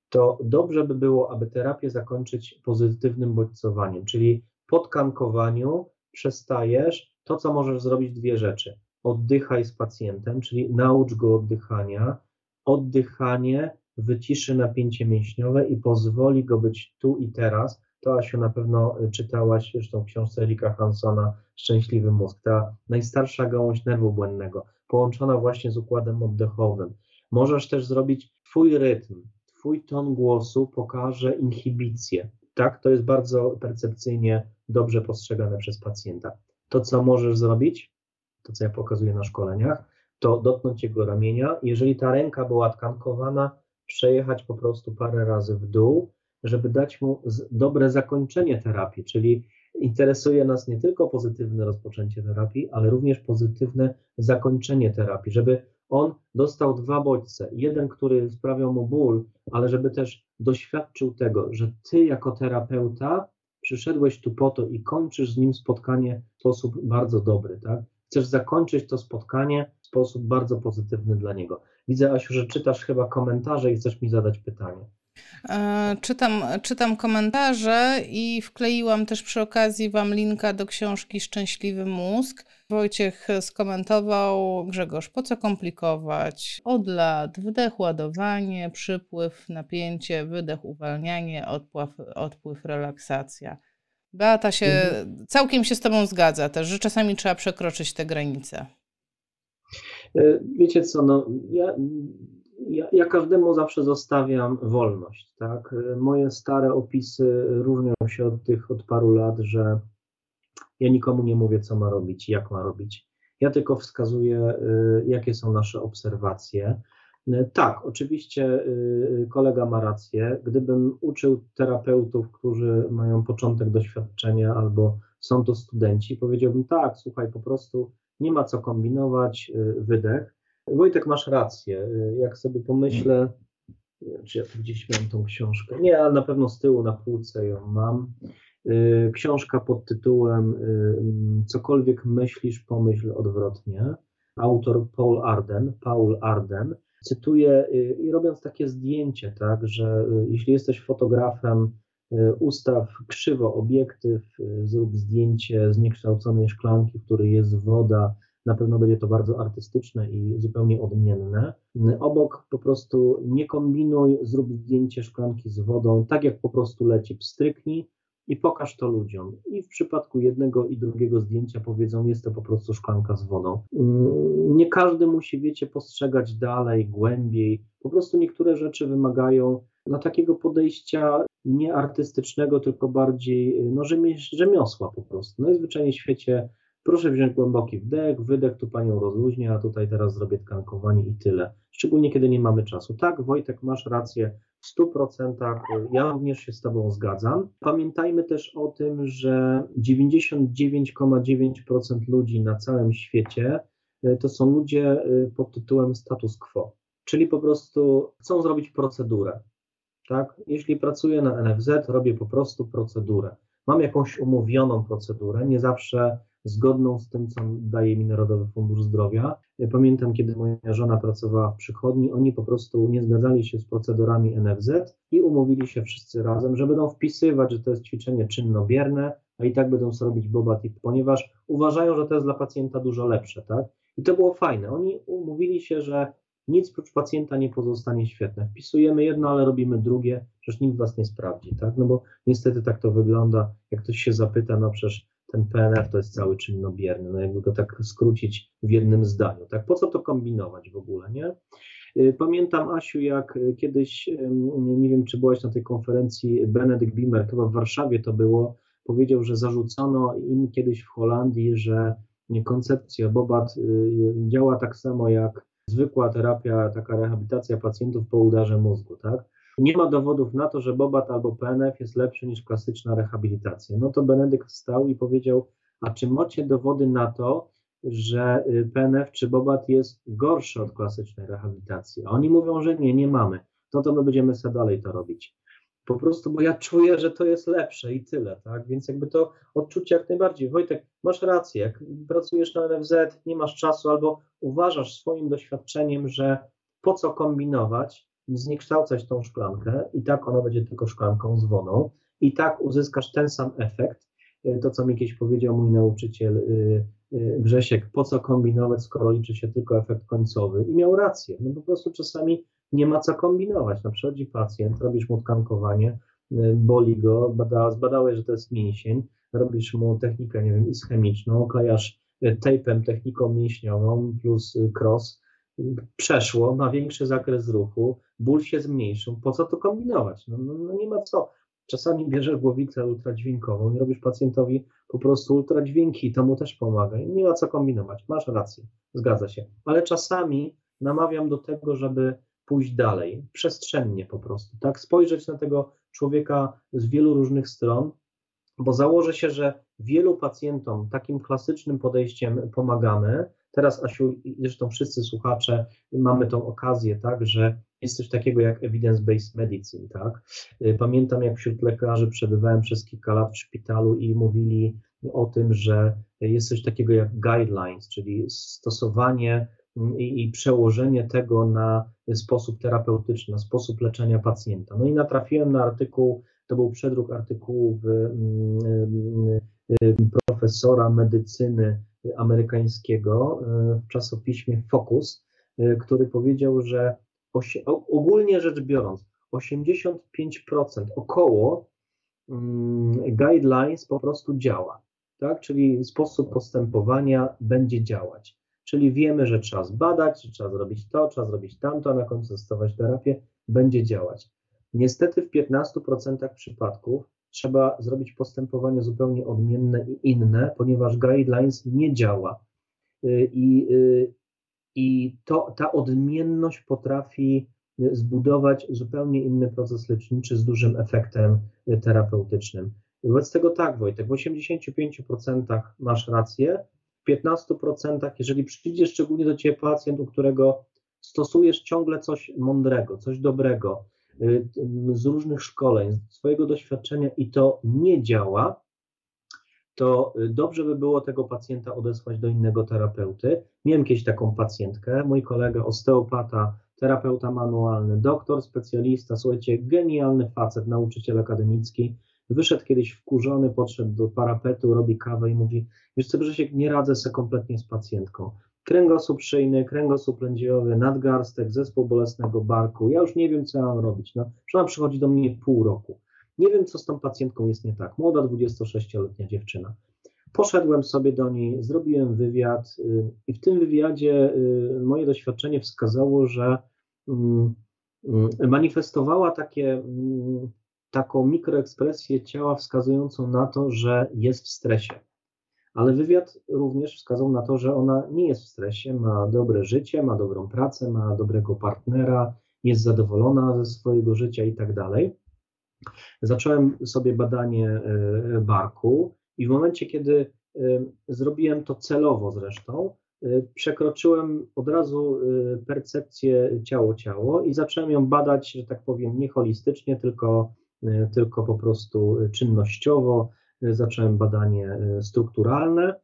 to dobrze by było, aby terapię zakończyć pozytywnym bodźcowaniem, czyli po tkankowaniu przestajesz, to co możesz zrobić dwie rzeczy. Oddychaj z pacjentem, czyli naucz go oddychania. Oddychanie wyciszy napięcie mięśniowe i pozwoli go być tu i teraz. To Asiu na pewno czytałaś zresztą książce Erika Hansona Szczęśliwy mózg. Ta najstarsza gałąź nerwu błędnego, połączona właśnie z układem oddechowym. Możesz też zrobić twój rytm, twój ton głosu pokaże inhibicję. Tak, to jest bardzo percepcyjnie dobrze postrzegane przez pacjenta. To, co możesz zrobić, to co ja pokazuję na szkoleniach, to dotknąć jego ramienia. Jeżeli ta ręka była tkankowana, przejechać po prostu parę razy w dół, żeby dać mu dobre zakończenie terapii, czyli interesuje nas nie tylko pozytywne rozpoczęcie terapii, ale również pozytywne zakończenie terapii, żeby on dostał dwa bodźce. Jeden, który sprawiał mu ból, ale żeby też doświadczył tego, że ty jako terapeuta przyszedłeś tu po to i kończysz z nim spotkanie w sposób bardzo dobry, tak? Chcesz zakończyć to spotkanie w sposób bardzo pozytywny dla niego. Widzę, Asiu, że czytasz chyba komentarze i chcesz mi zadać pytanie. E, czytam, czytam komentarze i wkleiłam też przy okazji Wam linka do książki Szczęśliwy Mózg. Wojciech skomentował, Grzegorz, po co komplikować? Od wdech, ładowanie, przypływ, napięcie, wydech, uwalnianie, odpływ, odpływ relaksacja. Beata się, mhm. całkiem się z Tobą zgadza też, że czasami trzeba przekroczyć te granice. E, wiecie co, no ja ja, ja, każdemu zawsze zostawiam wolność, tak? Moje stare opisy różnią się od tych od paru lat, że ja nikomu nie mówię, co ma robić, jak ma robić. Ja tylko wskazuję, y, jakie są nasze obserwacje. Tak, oczywiście kolega ma rację. Gdybym uczył terapeutów, którzy mają początek doświadczenia albo są to studenci, powiedziałbym tak, słuchaj, po prostu nie ma co kombinować, wydech Wojtek, masz rację. Jak sobie pomyślę, czy ja tu gdzieś miałem tą książkę? Nie, ale na pewno z tyłu na półce ją mam. Y, książka pod tytułem y, Cokolwiek myślisz, pomyśl odwrotnie. Autor Paul Arden, Paul Arden. Cytuję y, i robiąc takie zdjęcie, tak, że jeśli jesteś fotografem, ustaw krzywo obiektyw, zrób zdjęcie zniekształconej szklanki, w której jest woda, na pewno będzie to bardzo artystyczne i zupełnie odmienne. Obok po prostu nie kombinuj, zrób zdjęcie szklanki z wodą, tak jak po prostu leci, pstryknij i pokaż to ludziom. I w przypadku jednego i drugiego zdjęcia powiedzą, jest to po prostu szklanka z wodą. Nie każdy musi, wiecie, postrzegać dalej, głębiej. Po prostu niektóre rzeczy wymagają no, takiego podejścia nie artystycznego, tylko bardziej no, rzemiosła po prostu. Najzwyczajniej w świecie Proszę wziąć głęboki wdech, wydech, tu panią rozluźnię, a tutaj teraz zrobię tkankowanie i tyle. Szczególnie kiedy nie mamy czasu. Tak, Wojtek, masz rację w 100%. Ja również się z Tobą zgadzam. Pamiętajmy też o tym, że 99,9% ludzi na całym świecie y, to są ludzie y, pod tytułem status quo, czyli po prostu chcą zrobić procedurę. Tak? Jeśli pracuję na NFZ, robię po prostu procedurę. Mam jakąś umówioną procedurę, nie zawsze zgodną z tym, co daje mi Narodowy Fundusz Zdrowia. Pamiętam, kiedy moja żona pracowała w przychodni, oni po prostu nie zgadzali się z procedurami NFZ i umówili się wszyscy razem, że będą wpisywać, że to jest ćwiczenie czynnobierne, a i tak będą sobie robić bobatip, ponieważ uważają, że to jest dla pacjenta dużo lepsze, tak? I to było fajne. Oni umówili się, że nic prócz pacjenta nie pozostanie świetne. Wpisujemy jedno, ale robimy drugie, przecież nikt was nie sprawdzi, tak? No bo niestety tak to wygląda. Jak ktoś się zapyta, no przecież ten PNF to jest cały czynnobierny, no jakby go tak skrócić w jednym zdaniu, tak? Po co to kombinować w ogóle, nie? Y, pamiętam, Asiu, jak kiedyś, nie wiem, czy byłaś na tej konferencji, Benedykt Bimer, chyba w Warszawie to było, powiedział, że zarzucono im kiedyś w Holandii, że koncepcja Bobat y, działa tak samo jak zwykła terapia, taka rehabilitacja pacjentów po udarze mózgu, tak? Nie ma dowodów na to, że Bobat albo PNF jest lepszy niż klasyczna rehabilitacja. No to Benedykt wstał i powiedział, a czy macie dowody na to, że y, PNF czy Bobat jest gorszy od klasycznej rehabilitacji? A oni mówią, że nie, nie mamy. no to my będziemy sobie dalej to robić. Po prostu, bo ja czuję, że to jest lepsze i tyle, tak? Więc jakby to odczucie jak najbardziej. Wojtek, masz rację, jak pracujesz na NFZ, nie masz czasu albo uważasz swoim doświadczeniem, że po co kombinować, zniekształcać tą szklankę i tak ona będzie tylko szklanką z wodą i tak uzyskasz ten sam efekt, e, to co mi kiedyś powiedział mój nauczyciel y, y, Grzesiek, po co kombinować, skoro liczy się tylko efekt końcowy i miał rację, no po prostu czasami nie ma co kombinować, no przychodzi pacjent, robisz mu tkankowanie, y, boli go, bada, zbadałeś, że to jest mięsień, robisz mu technikę, nie wiem, ischemiczną, klejasz tejpem techniką mięśniową plus cross, przeszło, ma większy zakres ruchu, ból się zmniejszył, po co to kombinować? No, no, no nie ma co. Czasami bierzesz głowicę ultradźwiękową i robisz pacjentowi po prostu ultradźwięki, to mu też pomaga. I nie ma co kombinować. Masz rację, zgadza się. Ale czasami namawiam do tego, żeby pójść dalej, przestrzennie po prostu, tak? Spojrzeć na tego człowieka z wielu różnych stron, bo założę się, że wielu pacjentom takim klasycznym podejściem pomagamy. Teraz, Asiu, zresztą wszyscy słuchacze mamy tą okazję, tak, że jest coś takiego jak evidence-based medicine, tak. Pamiętam, jak wśród lekarzy przebywałem przez kilka lat w szpitalu i mówili o tym, że jest coś takiego jak guidelines, czyli stosowanie i, i przełożenie tego na sposób terapeutyczny, na sposób leczenia pacjenta. No i natrafiłem na artykuł, to był przedruk artykułu w, profesora medycyny amerykańskiego w czasopiśmie Focus, który powiedział, że ogólnie rzecz biorąc, 85% około guidelines po prostu działa, tak? czyli sposób postępowania będzie działać. Czyli wiemy, że trzeba zbadać, że trzeba zrobić to, trzeba zrobić tamto, a na końcu stosować terapię, będzie działać. Niestety w 15% przypadków trzeba zrobić postępowanie zupełnie odmienne i inne, ponieważ guidelines nie działa. Y, I, y, i to, ta odmienność potrafi zbudować zupełnie inny proces leczniczy z dużym efektem terapeutycznym. Wobec tego tak, Wojtek, w 85% masz rację, 15%, jeżeli przyjdzie szczególnie do Ciebie pacjent, u którego stosujesz ciągle coś mądrego, coś dobrego, y, z różnych szkoleń, z swojego doświadczenia i to nie działa, to dobrze by było tego pacjenta odesłać do innego terapeuty. Miałem kiedyś taką pacjentkę, mój kolega osteopata, terapeuta manualny, doktor, specjalista, słuchajcie, genialny facet, nauczyciel akademicki, wyszedł kiedyś wkurzony, podszedł do parapetu, robi kawę i mówi, wiesz co Grzesiek, nie radzę sobie kompletnie z pacjentką. Kręgosłup szyjny, kręgosłup lędźwiowy, nadgarstek, zespół bolesnego barku, ja już nie wiem, co ja mam robić. No, ona przychodzi do mnie pół roku. Nie wiem, co z tą pacjentką jest nie tak. Młoda, 26-letnia dziewczyna. Poszedłem sobie do niej, zrobiłem wywiad y, i w tym wywiadzie y, moje doświadczenie wskazało, że mm, mm, manifestowała takie, mm, taką mikroekspresję ciała wskazującą na to, że jest w stresie. Ale wywiad również wskazał na to, że ona nie jest w stresie, ma dobre życie, ma dobrą pracę, ma dobrego partnera, jest zadowolona ze swojego życia i tak dalej. Zacząłem sobie badanie e, barku i w momencie, kiedy e, zrobiłem to celowo zresztą, e, przekroczyłem od razu percepcję ciało-ciało i zacząłem ją badać, że tak powiem, nie holistycznie, tylko, tylko po prostu czynnościowo. Zacząłem badanie strukturalne.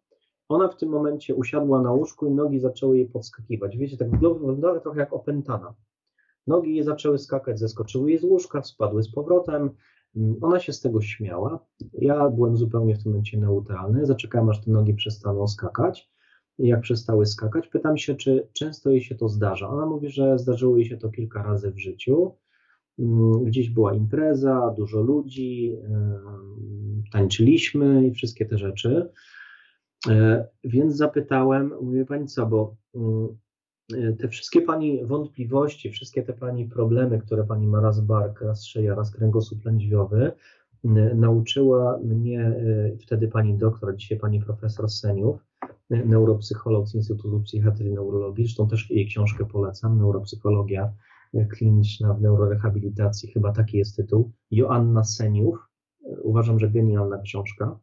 Ona w tym momencie usiadła na łóżku i nogi zaczęły jej podskakiwać. Wiecie, tak wyglądała trochę jak opętana. Nogi jej zaczęły skakać, zeskoczyły jej z łóżka, spadły z powrotem. Mm, ona się z tego śmiała. Ja byłem zupełnie w tym momencie neutralny. Zaczekałem, aż te nogi przestaną skakać. Jak przestały skakać, pytam się, czy często jej się to zdarza. Ona mówi, że zdarzyło jej się to kilka razy w życiu. Mm, gdzieś była impreza, dużo ludzi, tańczyliśmy i wszystkie te rzeczy. E, więc zapytałem, mówię pani co, bo mm, te wszystkie Pani wątpliwości, wszystkie te Pani problemy, które Pani ma raz bark, raz szyja, raz kręgosłup lędźwiowy, nauczyła mnie e, wtedy Pani doktor, dzisiaj Pani profesor Seniów, e, neuropsycholog z Instytutu Psychiatrii zresztą też jej książkę polecam, Neuropsychologia e, kliniczna w neurorehabilitacji, chyba taki jest tytuł, Joanna Seniów, uważam, że genialna książka,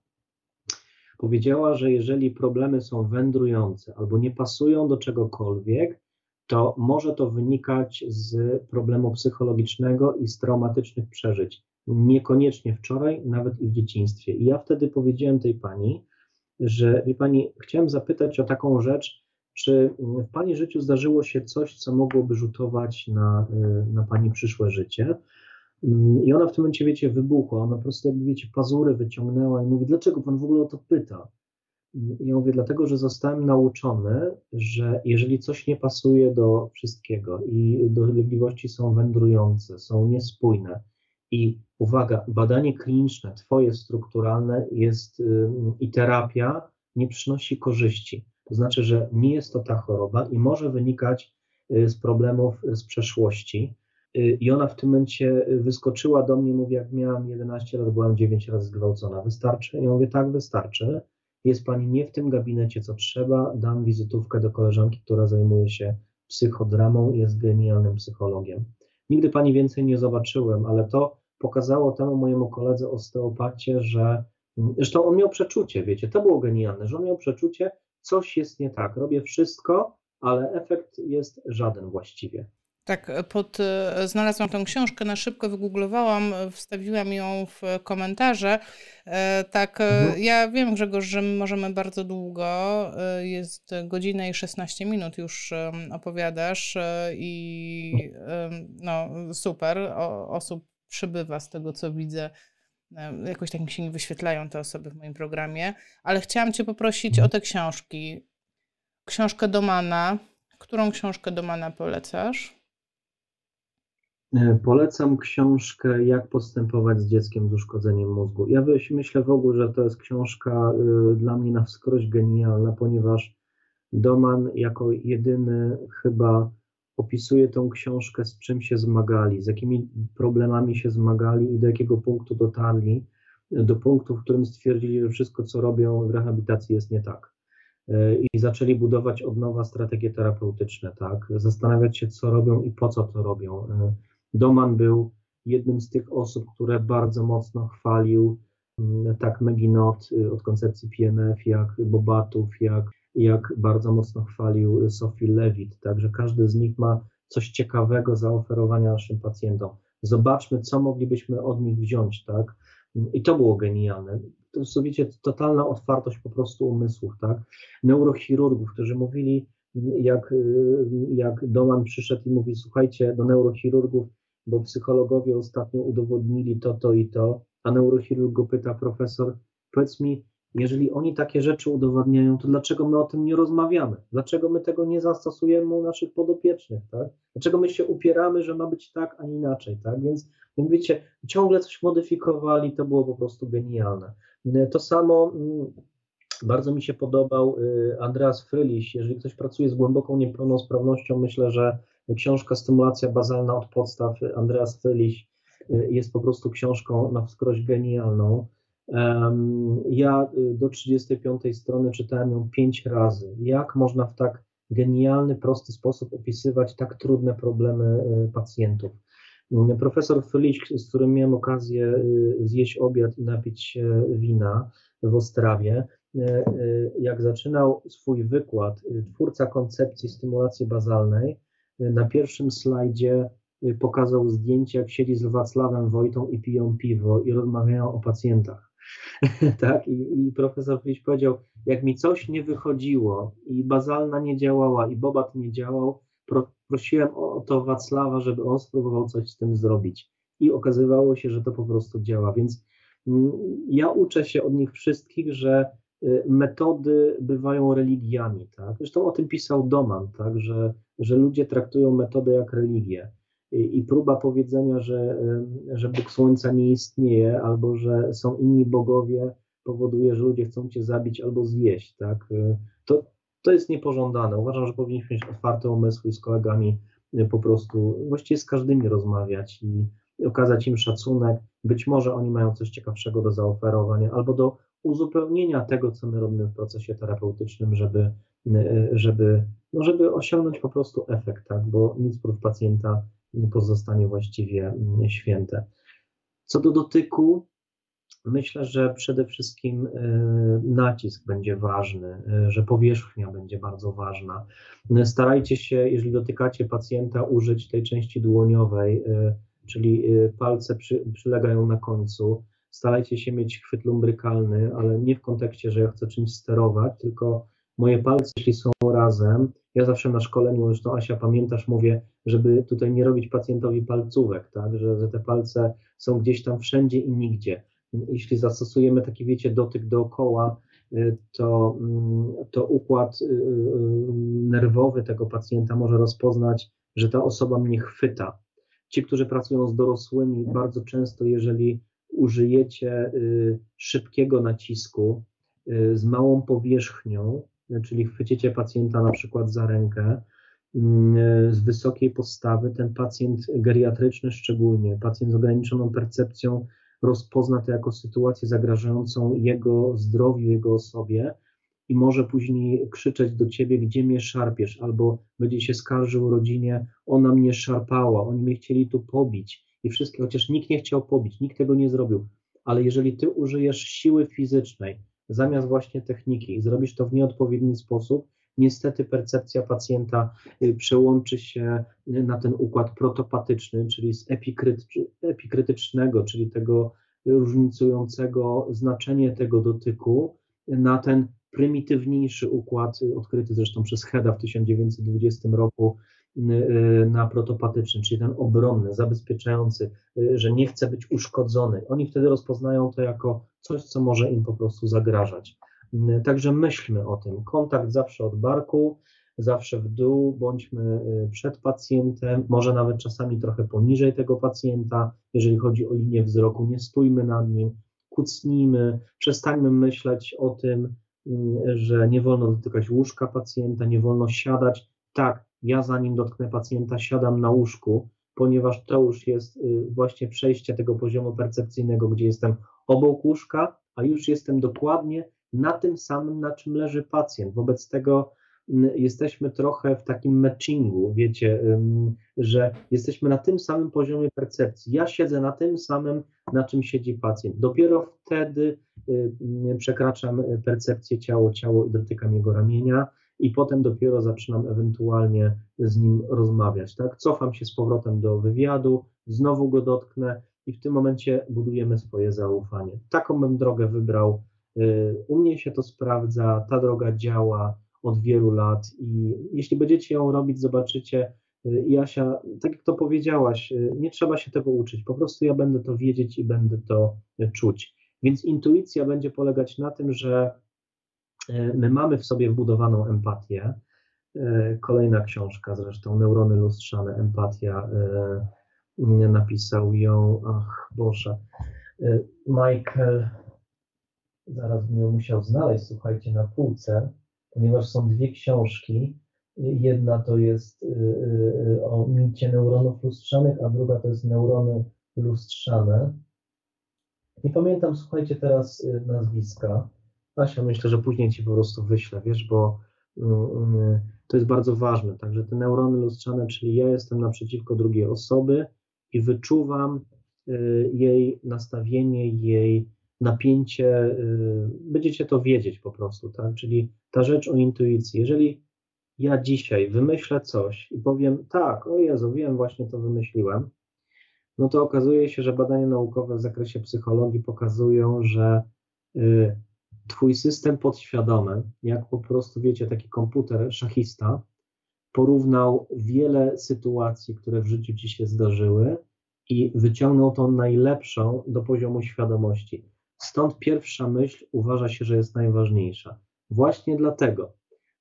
powiedziała, że jeżeli problemy są wędrujące albo nie pasują do czegokolwiek, to może to wynikać z problemu psychologicznego i z traumatycznych przeżyć. Niekoniecznie wczoraj, nawet i w dzieciństwie. I ja wtedy powiedziałem tej pani, że wie pani, chciałem zapytać o taką rzecz, czy w pani życiu zdarzyło się coś, co mogłoby rzutować na, na pani przyszłe życie? I ona w tym momencie, wiecie, wybuchła. Ona po prostu, jakby wiecie, pazury wyciągnęła i mówi: Dlaczego pan w ogóle o to pyta? I ja mówię, dlatego, że zostałem nauczony, że jeżeli coś nie pasuje do wszystkiego i dolegliwości są wędrujące, są niespójne i uwaga, badanie kliniczne, twoje strukturalne jest i terapia nie przynosi korzyści. To znaczy, że nie jest to ta choroba i może wynikać y, z problemów z przeszłości. Y, I ona w tym momencie wyskoczyła do mnie, mówi, jak miałam 11 lat, byłam 9 razy zgwałcona. Wystarczy? Ja mówię, tak, wystarczy jest pani nie w tym gabinecie, co trzeba, dam wizytówkę do koleżanki, która zajmuje się psychodramą i jest genialnym psychologiem. Nigdy pani więcej nie zobaczyłem, ale to pokazało temu mojemu koledze osteopacie, że zresztą on miał przeczucie, wiecie, to było genialne, że on miał przeczucie, coś jest nie tak, robię wszystko, ale efekt jest żaden właściwie. Tak, pod, e, znalazłam tę książkę, na szybko wygooglowałam, wstawiłam ją w komentarze. E, tak, e, mhm. ja wiem Grzegorz, że możemy bardzo długo, jest godzina i 16 minut już opowiadasz i no super, o, osób przybywa z tego co widzę. Jakoś tak mi się nie wyświetlają te osoby w moim programie, ale chciałam Cię poprosić o te książki. Książkę Domana. Którą książkę Domana polecasz? E, polecam książkę Jak postępować z dzieckiem z uszkodzeniem mózgu. Ja myślę w ogóle, że to jest książka y, dla mnie na wskroś genialna, ponieważ Doman jako jedyny chyba opisuje tą książkę, z czym się zmagali, z jakimi problemami się zmagali i do jakiego punktu dotarli, do punktu, w którym stwierdzili, że wszystko, co robią w rehabilitacji jest nie tak. E, I zaczęli budować od nowa strategie terapeutyczne, tak? Zastanawiać się, co robią i po co to robią e, Doman był jednym z tych osób, które bardzo mocno chwalił mm, tak Meginot y, od koncepcji PNF, jak Bobatów, jak, jak bardzo mocno chwalił Sophie Levitt. Także każdy z nich ma coś ciekawego zaoferowania naszym pacjentom. Zobaczmy, co moglibyśmy od nich wziąć, tak? I to było genialne. To jest, wiecie, totalna otwartość po prostu umysłów, tak? Neurochirurgów, którzy mówili, jak, jak Doman przyszedł i mówi, słuchajcie, do neurochirurgów, bo psychologowie ostatnio udowodnili to, to i to, a neurochirurg go pyta, profesor, powiedz mi, jeżeli oni takie rzeczy udowadniają, to dlaczego my o tym nie rozmawiamy? Dlaczego my tego nie zastosujemy u naszych podopiecznych, tak? Dlaczego my się upieramy, że ma być tak, a nie inaczej, tak? Więc, jak wiecie, ciągle coś modyfikowali, to było po prostu genialne. To samo mm, bardzo mi się podobał y, Andreas Fryliś. Jeżeli ktoś pracuje z głęboką niepełnosprawnością, myślę, że książka Stymulacja bazalna od podstaw Andreas Fryliś y, jest po prostu książką na wskroś genialną. Ja y, do 35 strony czytałem ją pięć razy. Jak można w tak genialny, prosty sposób opisywać tak trudne problemy pacjentów? Profesor Fryliś, z którym miałem okazję zjeść obiad i napić się wina w Ostrawie, jak zaczynał swój wykład, twórca koncepcji stymulacji bazalnej, na pierwszym slajdzie pokazał zdjęcie, jak siedzi z Wacławem Wojtą i piją piwo i rozmawiają o pacjentach. tak, I, i profesor Friś powiedział, jak mi coś nie wychodziło i bazalna nie działała i bobat nie działał, pro, prosiłem o to Wacława, żeby on spróbował coś z tym zrobić. I okazywało się, że to po prostu działa. Więc mm, ja uczę się od nich wszystkich, że Y, metody bywają religiami. Tak? Zresztą o tym pisał Doman, tak? że, że ludzie traktują metodę jak religię. I, próba powiedzenia, że, że Bóg Słońca nie istnieje, albo że są inni bogowie, powoduje, że ludzie chcą cię zabić albo zjeść. Tak? Y, to, to jest niepożądane. Uważam, że powinniśmy mieć otwarte umysły i z kolegami po prostu, właściwie z każdymi rozmawiać i, okazać im szacunek. Być może oni mają coś ciekawszego do zaoferowania albo do uzupełnienia tego, co my robimy w procesie terapeutycznym, żeby, e, żeby, no żeby osiągnąć po prostu efekt, tak? bo nic prócz pacjenta pozostanie właściwie mm, święte. Co do dotyku, Myślę, że przede wszystkim nacisk będzie ważny, że powierzchnia będzie bardzo ważna. Starajcie się, jeżeli dotykacie pacjenta, użyć tej części dłoniowej, czyli palce przy, przylegają na końcu. Starajcie się mieć chwyt lumbrykalny, ale nie w kontekście, że ja chcę czymś sterować, tylko moje palce, jeśli są razem, ja zawsze na szkoleniu, zresztą Asia, pamiętasz, mówię, żeby tutaj nie robić pacjentowi palcówek, tak, że, że te palce są gdzieś tam wszędzie i nigdzie. Jeśli zastosujemy taki, wiecie, dotyk dookoła, y, to, mm, to układ y, y, nerwowy tego pacjenta może rozpoznać, że ta osoba mnie chwyta. Ci, którzy pracują z dorosłymi, bardzo często, jeżeli użyjecie szybkiego nacisku z małą powierzchnią, czyli chwycicie pacjenta na przykład za rękę mm, z wysokiej postawy, ten pacjent geriatryczny szczególnie, pacjent z ograniczoną percepcją rozpozna to jako sytuację zagrażającą jego zdrowiu, jego osobie i może później krzyczeć do ciebie, gdzie mnie szarpiesz, albo będzie się skarżył rodzinie, ona mnie szarpała, oni mnie chcieli tu pobić. I wszystkie, chociaż nikt nie chciał pobić, nikt tego nie zrobił, ale jeżeli ty użyjesz siły fizycznej, zamiast właśnie techniki i zrobisz to w nieodpowiedni sposób, niestety percepcja pacjenta y, przełączy się na ten układ protopatyczny, czyli z epikrytycznego, czyli tego różnicującego znaczenie tego dotyku, na ten prymitywniejszy układ, odkryty zresztą przez Heda w 1920 roku, Y, y, na protopatyczny, czyli ten obronny, zabezpieczający, y, że nie chce być uszkodzony. Oni wtedy rozpoznają to jako coś, co może im po prostu zagrażać. Także myślmy o tym. Kontakt zawsze od barku, zawsze w dół, bądźmy przed pacjentem, może nawet czasami trochę poniżej tego pacjenta. Jeżeli chodzi o linię wzroku, nie stójmy nad nim, kucnijmy, przestańmy myśleć o tym, że nie wolno dotykać łóżka pacjenta, nie wolno siadać. Tak, ja zanim dotknę pacjenta siadam na łóżku, ponieważ to już jest y, właśnie przejście tego poziomu percepcyjnego, gdzie jestem obok łóżka, a już jestem dokładnie na tym samym, na czym leży pacjent. Wobec tego jesteśmy trochę w takim matchingu, wiecie, że jesteśmy na tym samym poziomie percepcji. Ja siedzę na tym samym, na czym siedzi pacjent. Dopiero wtedy przekraczam percepcję ciało-ciało i dotykam jego ramienia i potem dopiero zaczynam ewentualnie z nim rozmawiać. Tak? Cofam się z powrotem do wywiadu, znowu go dotknę i w tym momencie budujemy swoje zaufanie. Taką bym drogę wybrał. Y, u mnie się to sprawdza, ta droga działa od wielu lat i jeśli będziecie ją robić, zobaczycie, y, Jasia, tak jak to powiedziałaś, y, nie trzeba się tego uczyć, po prostu ja będę to wiedzieć i będę to czuć. Więc intuicja będzie polegać na tym, że my mamy w sobie wbudowaną empatię. Kolejna książka zresztą, Neurony lustrzane, empatia. Napisał ją, ach Boże, Michael, zaraz bym ją musiał znaleźć, słuchajcie, na półce, ponieważ są dwie książki. Jedna to jest o micie neuronów lustrzanych, a druga to jest neurony lustrzane. Nie pamiętam, słuchajcie, teraz nazwiska. Asia, myślę, że później ci po prostu wyślę, wiesz, bo mm, mm, to jest bardzo ważne. Także te neurony lustrzane, czyli ja jestem naprzeciwko drugiej osoby i wyczuwam y, jej nastawienie, jej napięcie, y, będziecie to wiedzieć po prostu, tak? Czyli ta rzecz o intuicji. Jeżeli ja dzisiaj wymyślę coś i powiem, tak, o Jezu, wiem, właśnie to wymyśliłem, no to okazuje się, że badania naukowe w zakresie psychologii pokazują, że y, twój system podświadomy, jak po prostu wiecie, taki komputer szachista, porównał wiele sytuacji, które w życiu ci się zdarzyły i wyciągnął tą najlepszą do poziomu świadomości. Stąd pierwsza myśl uważa się, że jest najważniejsza. Właśnie dlatego,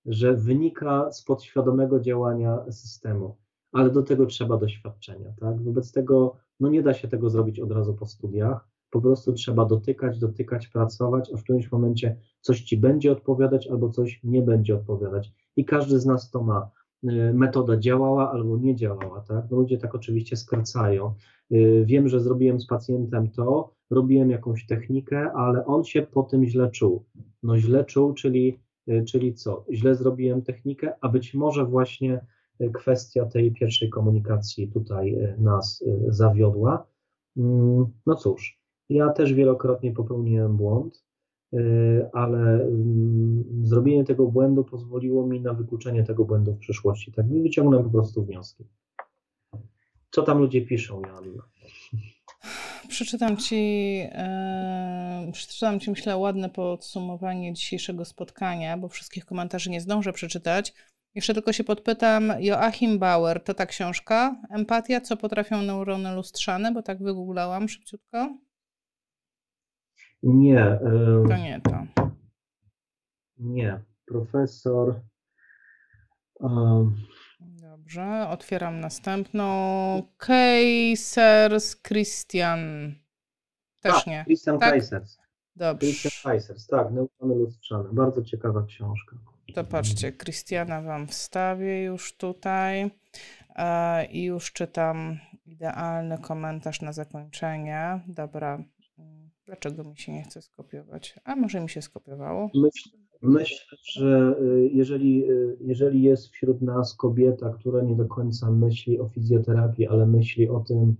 że wynika z podświadomego działania systemu, ale do tego trzeba doświadczenia. Tak? Wobec tego no nie da się tego zrobić od razu po studiach po prostu trzeba dotykać, dotykać, pracować, a w którymś momencie coś ci będzie odpowiadać albo coś nie będzie odpowiadać. I każdy z nas to ma. Y, metoda działała albo nie działała, tak? No ludzie tak oczywiście skracają. Y, wiem, że zrobiłem z pacjentem to, robiłem jakąś technikę, ale on się po tym źle czuł. No źle czuł, czyli, y, czyli co? Źle zrobiłem technikę, a być może właśnie kwestia tej pierwszej komunikacji tutaj nas zawiodła. Mm, no cóż, Ja też wielokrotnie popełniłem błąd, ale mm, zrobienie tego błędu pozwoliło mi na wykluczenie tego błędu w przyszłości. Tak, wyciągnę po prostu wnioski. Co tam ludzie piszą, Joanna? Przeczytam ci, yy, przeczytam ci, myślę, ładne podsumowanie dzisiejszego spotkania, bo wszystkich komentarzy nie zdążę przeczytać. Jeszcze tylko się podpytam, Joachim Bauer, to ta książka? Empatia, co potrafią neurony lustrzane, bo tak wygooglałam szybciutko. Nie. To nie to. Nie. Profesor. Dobrze, otwieram następną. Kaisers Christian. Też tak, nie. Christian tak? Kaisers. Dobrze. Christian Kaisers, tak, Neurony lustrzane. Bardzo ciekawa książka. To patrzcie, Christiana wam wstawię już tutaj. E, I już czytam idealny komentarz na zakończenie. Dobra. Dlaczego mi się nie chce skopiować? A może mi się skopiowało? Myślę, myślę że y, jeżeli, y, jeżeli jest wśród nas kobieta, która nie do końca myśli o fizjoterapii, ale myśli o tym,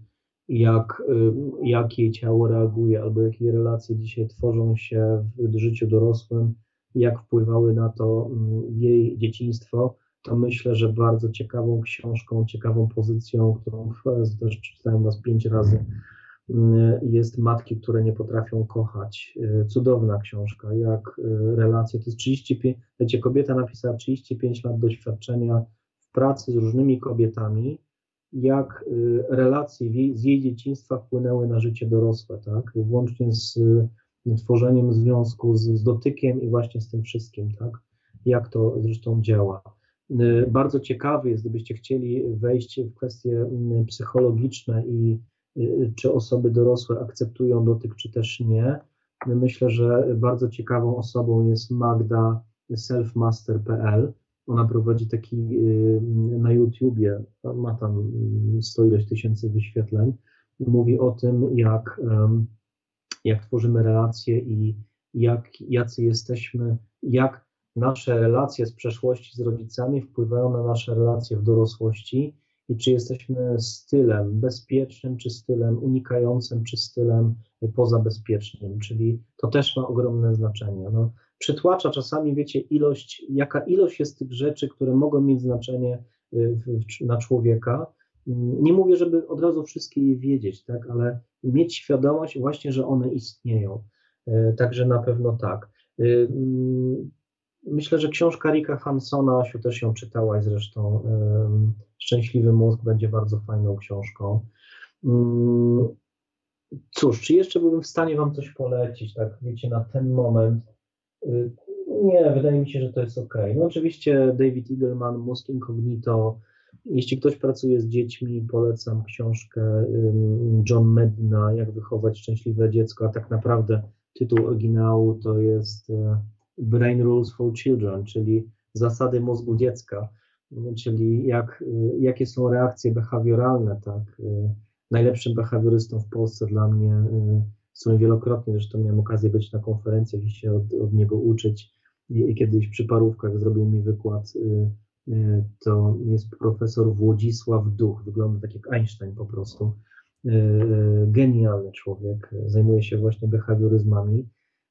jak, y, jak jej ciało reaguje, albo jakie relacje dzisiaj tworzą się w życiu dorosłym, jak wpływały na to mm, jej dzieciństwo, to myślę, że bardzo ciekawą książką, ciekawą pozycją, którą też czytałem was pięć razy, jest Matki, które nie potrafią kochać. Y, cudowna książka, jak y, relacje. To jest 35, wiecie, kobieta napisała 35 lat doświadczenia w pracy z różnymi kobietami, jak relacje z jej dzieciństwa wpłynęły na życie dorosłe, tak? Włącznie z tworzeniem związku z, z dotykiem i właśnie z tym wszystkim, tak? Jak to zresztą działa. Y, bardzo ciekawy jest, gdybyście chcieli wejść w kwestie mm, psychologiczne i y, czy osoby dorosłe akceptują dotyk, czy też nie. Myślę, że bardzo ciekawą osobą jest Magda selfmaster.pl. Ona prowadzi taki y, na YouTubie, ma tam sto ileś tysięcy wyświetleń. Mówi o tym, jak jak tworzymy relacje i jak, jacy jesteśmy, jak nasze relacje z przeszłości z rodzicami wpływają na nasze relacje w dorosłości i czy jesteśmy stylem bezpiecznym, czy stylem unikającym, czy stylem pozabezpiecznym, czyli to też ma ogromne znaczenie. No, przytłacza czasami, wiecie, ilość, jaka ilość jest tych rzeczy, które mogą mieć znaczenie y, na człowieka, nie mówię, żeby od razu wszystkie je wiedzieć, tak, ale mieć świadomość właśnie, że one istnieją. E, także na pewno tak. Myślę, że książka Rika Hansona, Asiu też ją czytałaś zresztą, Szczęśliwy mózg będzie bardzo fajną książką. Mm, cóż, czy jeszcze byłbym w stanie Wam coś polecić, tak wiecie, na ten moment? E, nie, wydaje mi się, że to jest ok. No oczywiście David Eagleman, Mózg Incognito, jeśli ktoś pracuje z dziećmi, polecam książkę John Medina, Jak wychować szczęśliwe dziecko, a tak naprawdę tytuł oryginału to jest e, Brain Rules for Children, czyli zasady mózgu dziecka, czyli jak, jakie są reakcje behawioralne, tak. Najlepszym behawiorystą w Polsce dla mnie, z którym wielokrotnie zresztą miałem okazję być na konferencjach i się od, od niego uczyć. I kiedyś przy parówkach zrobił mi wykład E, to jest profesor Włodzisław Duch, wygląda tak jak Einstein po prostu. E, genialny człowiek, zajmuje się właśnie behawioryzmami.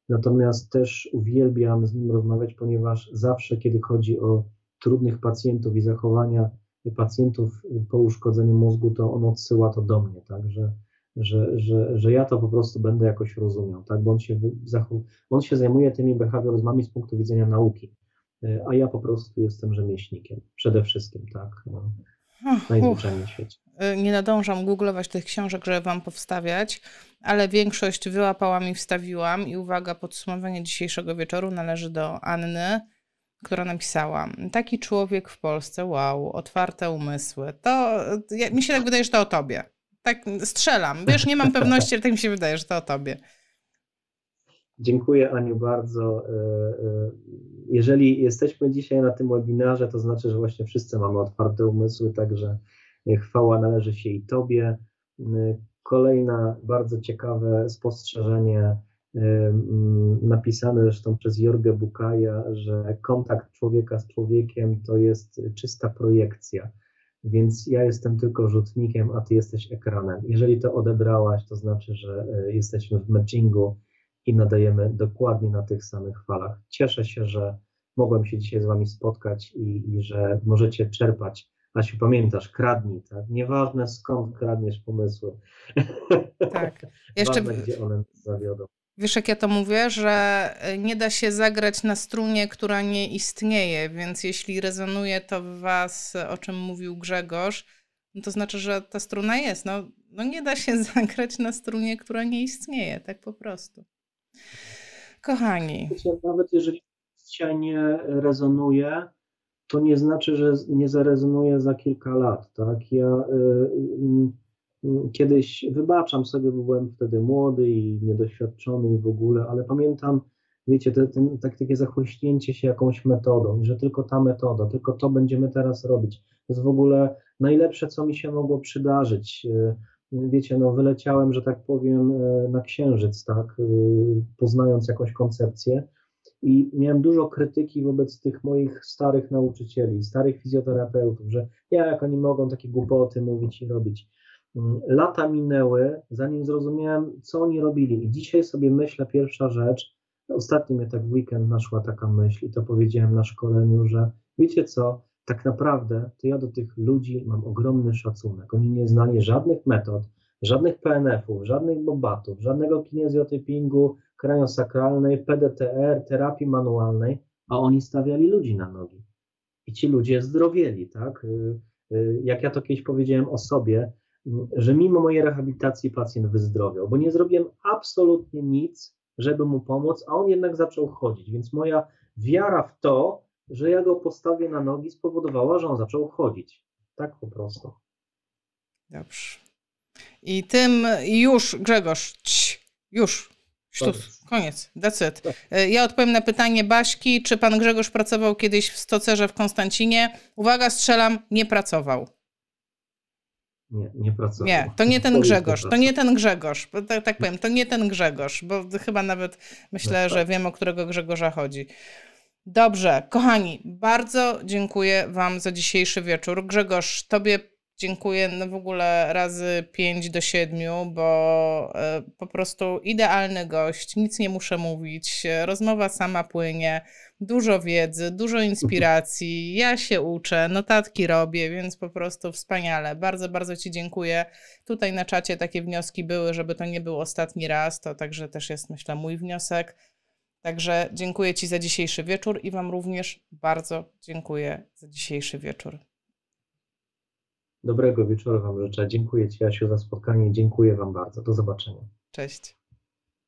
Natomiast też uwielbiam z nim rozmawiać, ponieważ zawsze, kiedy chodzi o trudnych pacjentów i zachowania pacjentów po uszkodzeniu mózgu, to on odsyła to do mnie, tak, że, że, że, że ja to po prostu będę jakoś rozumiał, tak, bo on się, on się zajmuje tymi behawioryzmami z punktu widzenia nauki. E, a ja po prostu jestem rzemieślnikiem. Przede wszystkim, tak. No, najzwyczajniej w świecie. E, nie nadążam googlować tych książek, żeby wam powstawiać, ale większość wyłapałam i wstawiłam. I uwaga, podsumowanie dzisiejszego wieczoru należy do Anny, która napisała: Taki człowiek w Polsce, wow, otwarte umysły. To ja, mi się tak wydaje, że to o tobie. Tak strzelam. Wiesz, nie mam pewności, ale tak mi się wydaje, że to o tobie. Dziękuję Aniu bardzo. E, e, jeżeli jesteśmy dzisiaj na tym webinarze, to znaczy, że właśnie wszyscy mamy otwarte umysły, także chwała należy się i Tobie. Kolejne bardzo ciekawe spostrzeżenie e, napisane zresztą przez Jorgę Bukaja, że kontakt człowieka z człowiekiem to jest czysta projekcja. więc ja jestem tylko rzutnikiem, a ty jesteś ekranem. Jeżeli to odebrałaś, to znaczy, że e, jesteśmy w matchingu i nadajemy dokładnie na tych samych falach. Cieszę się, że mogłem się dzisiaj z wami spotkać i, i że możecie czerpać. Asiu, pamiętasz, kradnij, tak? Nieważne skąd kradniesz pomysły. Tak. Jeszcze... Ważne, gdzie one zawiodą. Wiesz, jak ja to mówię, że nie da się zagrać na strunie, która nie istnieje, więc jeśli rezonuje to w Was, o czym mówił Grzegorz, no to znaczy, że ta struna jest. No, no nie da się zagrać na strunie, która nie istnieje, tak po prostu. Kochani. Nawet jeżeli dzisiaj nie rezonuje, to nie znaczy, że nie zarezonuje za kilka lat. Tak? Ja y, y, y, kiedyś wybaczam sobie, bo byłem wtedy młody i niedoświadczony i w ogóle, ale pamiętam, wiecie, te, ten, tak, takie zachłyśnięcie się jakąś metodą że tylko ta metoda, tylko to będziemy teraz robić. To jest w ogóle najlepsze, co mi się mogło przydarzyć. Wiecie, no wyleciałem, że tak powiem, y, na księżyc, tak, y, poznając jakąś koncepcję i miałem dużo krytyki wobec tych moich starych nauczycieli, starych fizjoterapeutów, że ja, jak oni mogą takie głupoty mówić i robić. Mm, lata minęły, zanim zrozumiałem, co oni robili. I dzisiaj sobie myślę, pierwsza rzecz, ostatnio mnie tak w weekend naszła taka myśl i to powiedziałem na szkoleniu, że wiecie co, tak naprawdę to ja do tych ludzi mam ogromny szacunek. Oni nie znali żadnych metod, żadnych PNF-ów, żadnych bobatów, żadnego kinezjotypingu, kraniosakralnej, PDTR, terapii manualnej, a oni stawiali ludzi na nogi. I ci ludzie zdrowieli, tak? Y, y, jak ja to kiedyś powiedziałem o sobie, że mimo mojej rehabilitacji pacjent wyzdrowiał, bo nie zrobiłem absolutnie nic, żeby mu pomóc, a on jednak zaczął chodzić. Więc moja wiara w to, że ja go postawię na nogi, spowodowała, że on zaczął chodzić. Tak po prostu. Dobrze. I tym już, Grzegorz, cii, już, Sztus, koniec, that's it. Tak. E, ja odpowiem na pytanie Baśki, czy pan Grzegorz pracował kiedyś w stocerze w Konstancinie? Uwaga, strzelam, nie pracował. Nie, nie pracował. Nie, to nie ten Grzegorz, to nie ten Grzegorz, tak, tak powiem, to nie ten Grzegorz, bo chyba nawet myślę, no, że tak. wiem, o którego Grzegorza chodzi. Dobrze, kochani, bardzo dziękuję Wam za dzisiejszy wieczór. Grzegorz, Tobie dziękuję no w ogóle razy 5 do 7, bo e, po prostu idealny gość, nic nie muszę mówić, rozmowa sama płynie, dużo wiedzy, dużo inspiracji, ja się uczę, notatki robię, więc po prostu wspaniale. Bardzo, bardzo Ci dziękuję. Tutaj na czacie takie wnioski były, żeby to nie był ostatni raz, to także też jest myślę mój wniosek. Także dziękuję Ci za dzisiejszy wieczór i Wam również bardzo dziękuję za dzisiejszy wieczór. Dobrego wieczoru Wam życzę. Dziękuję Ci, Jasiu, za spotkanie. Dziękuję Wam bardzo. Do zobaczenia. Cześć.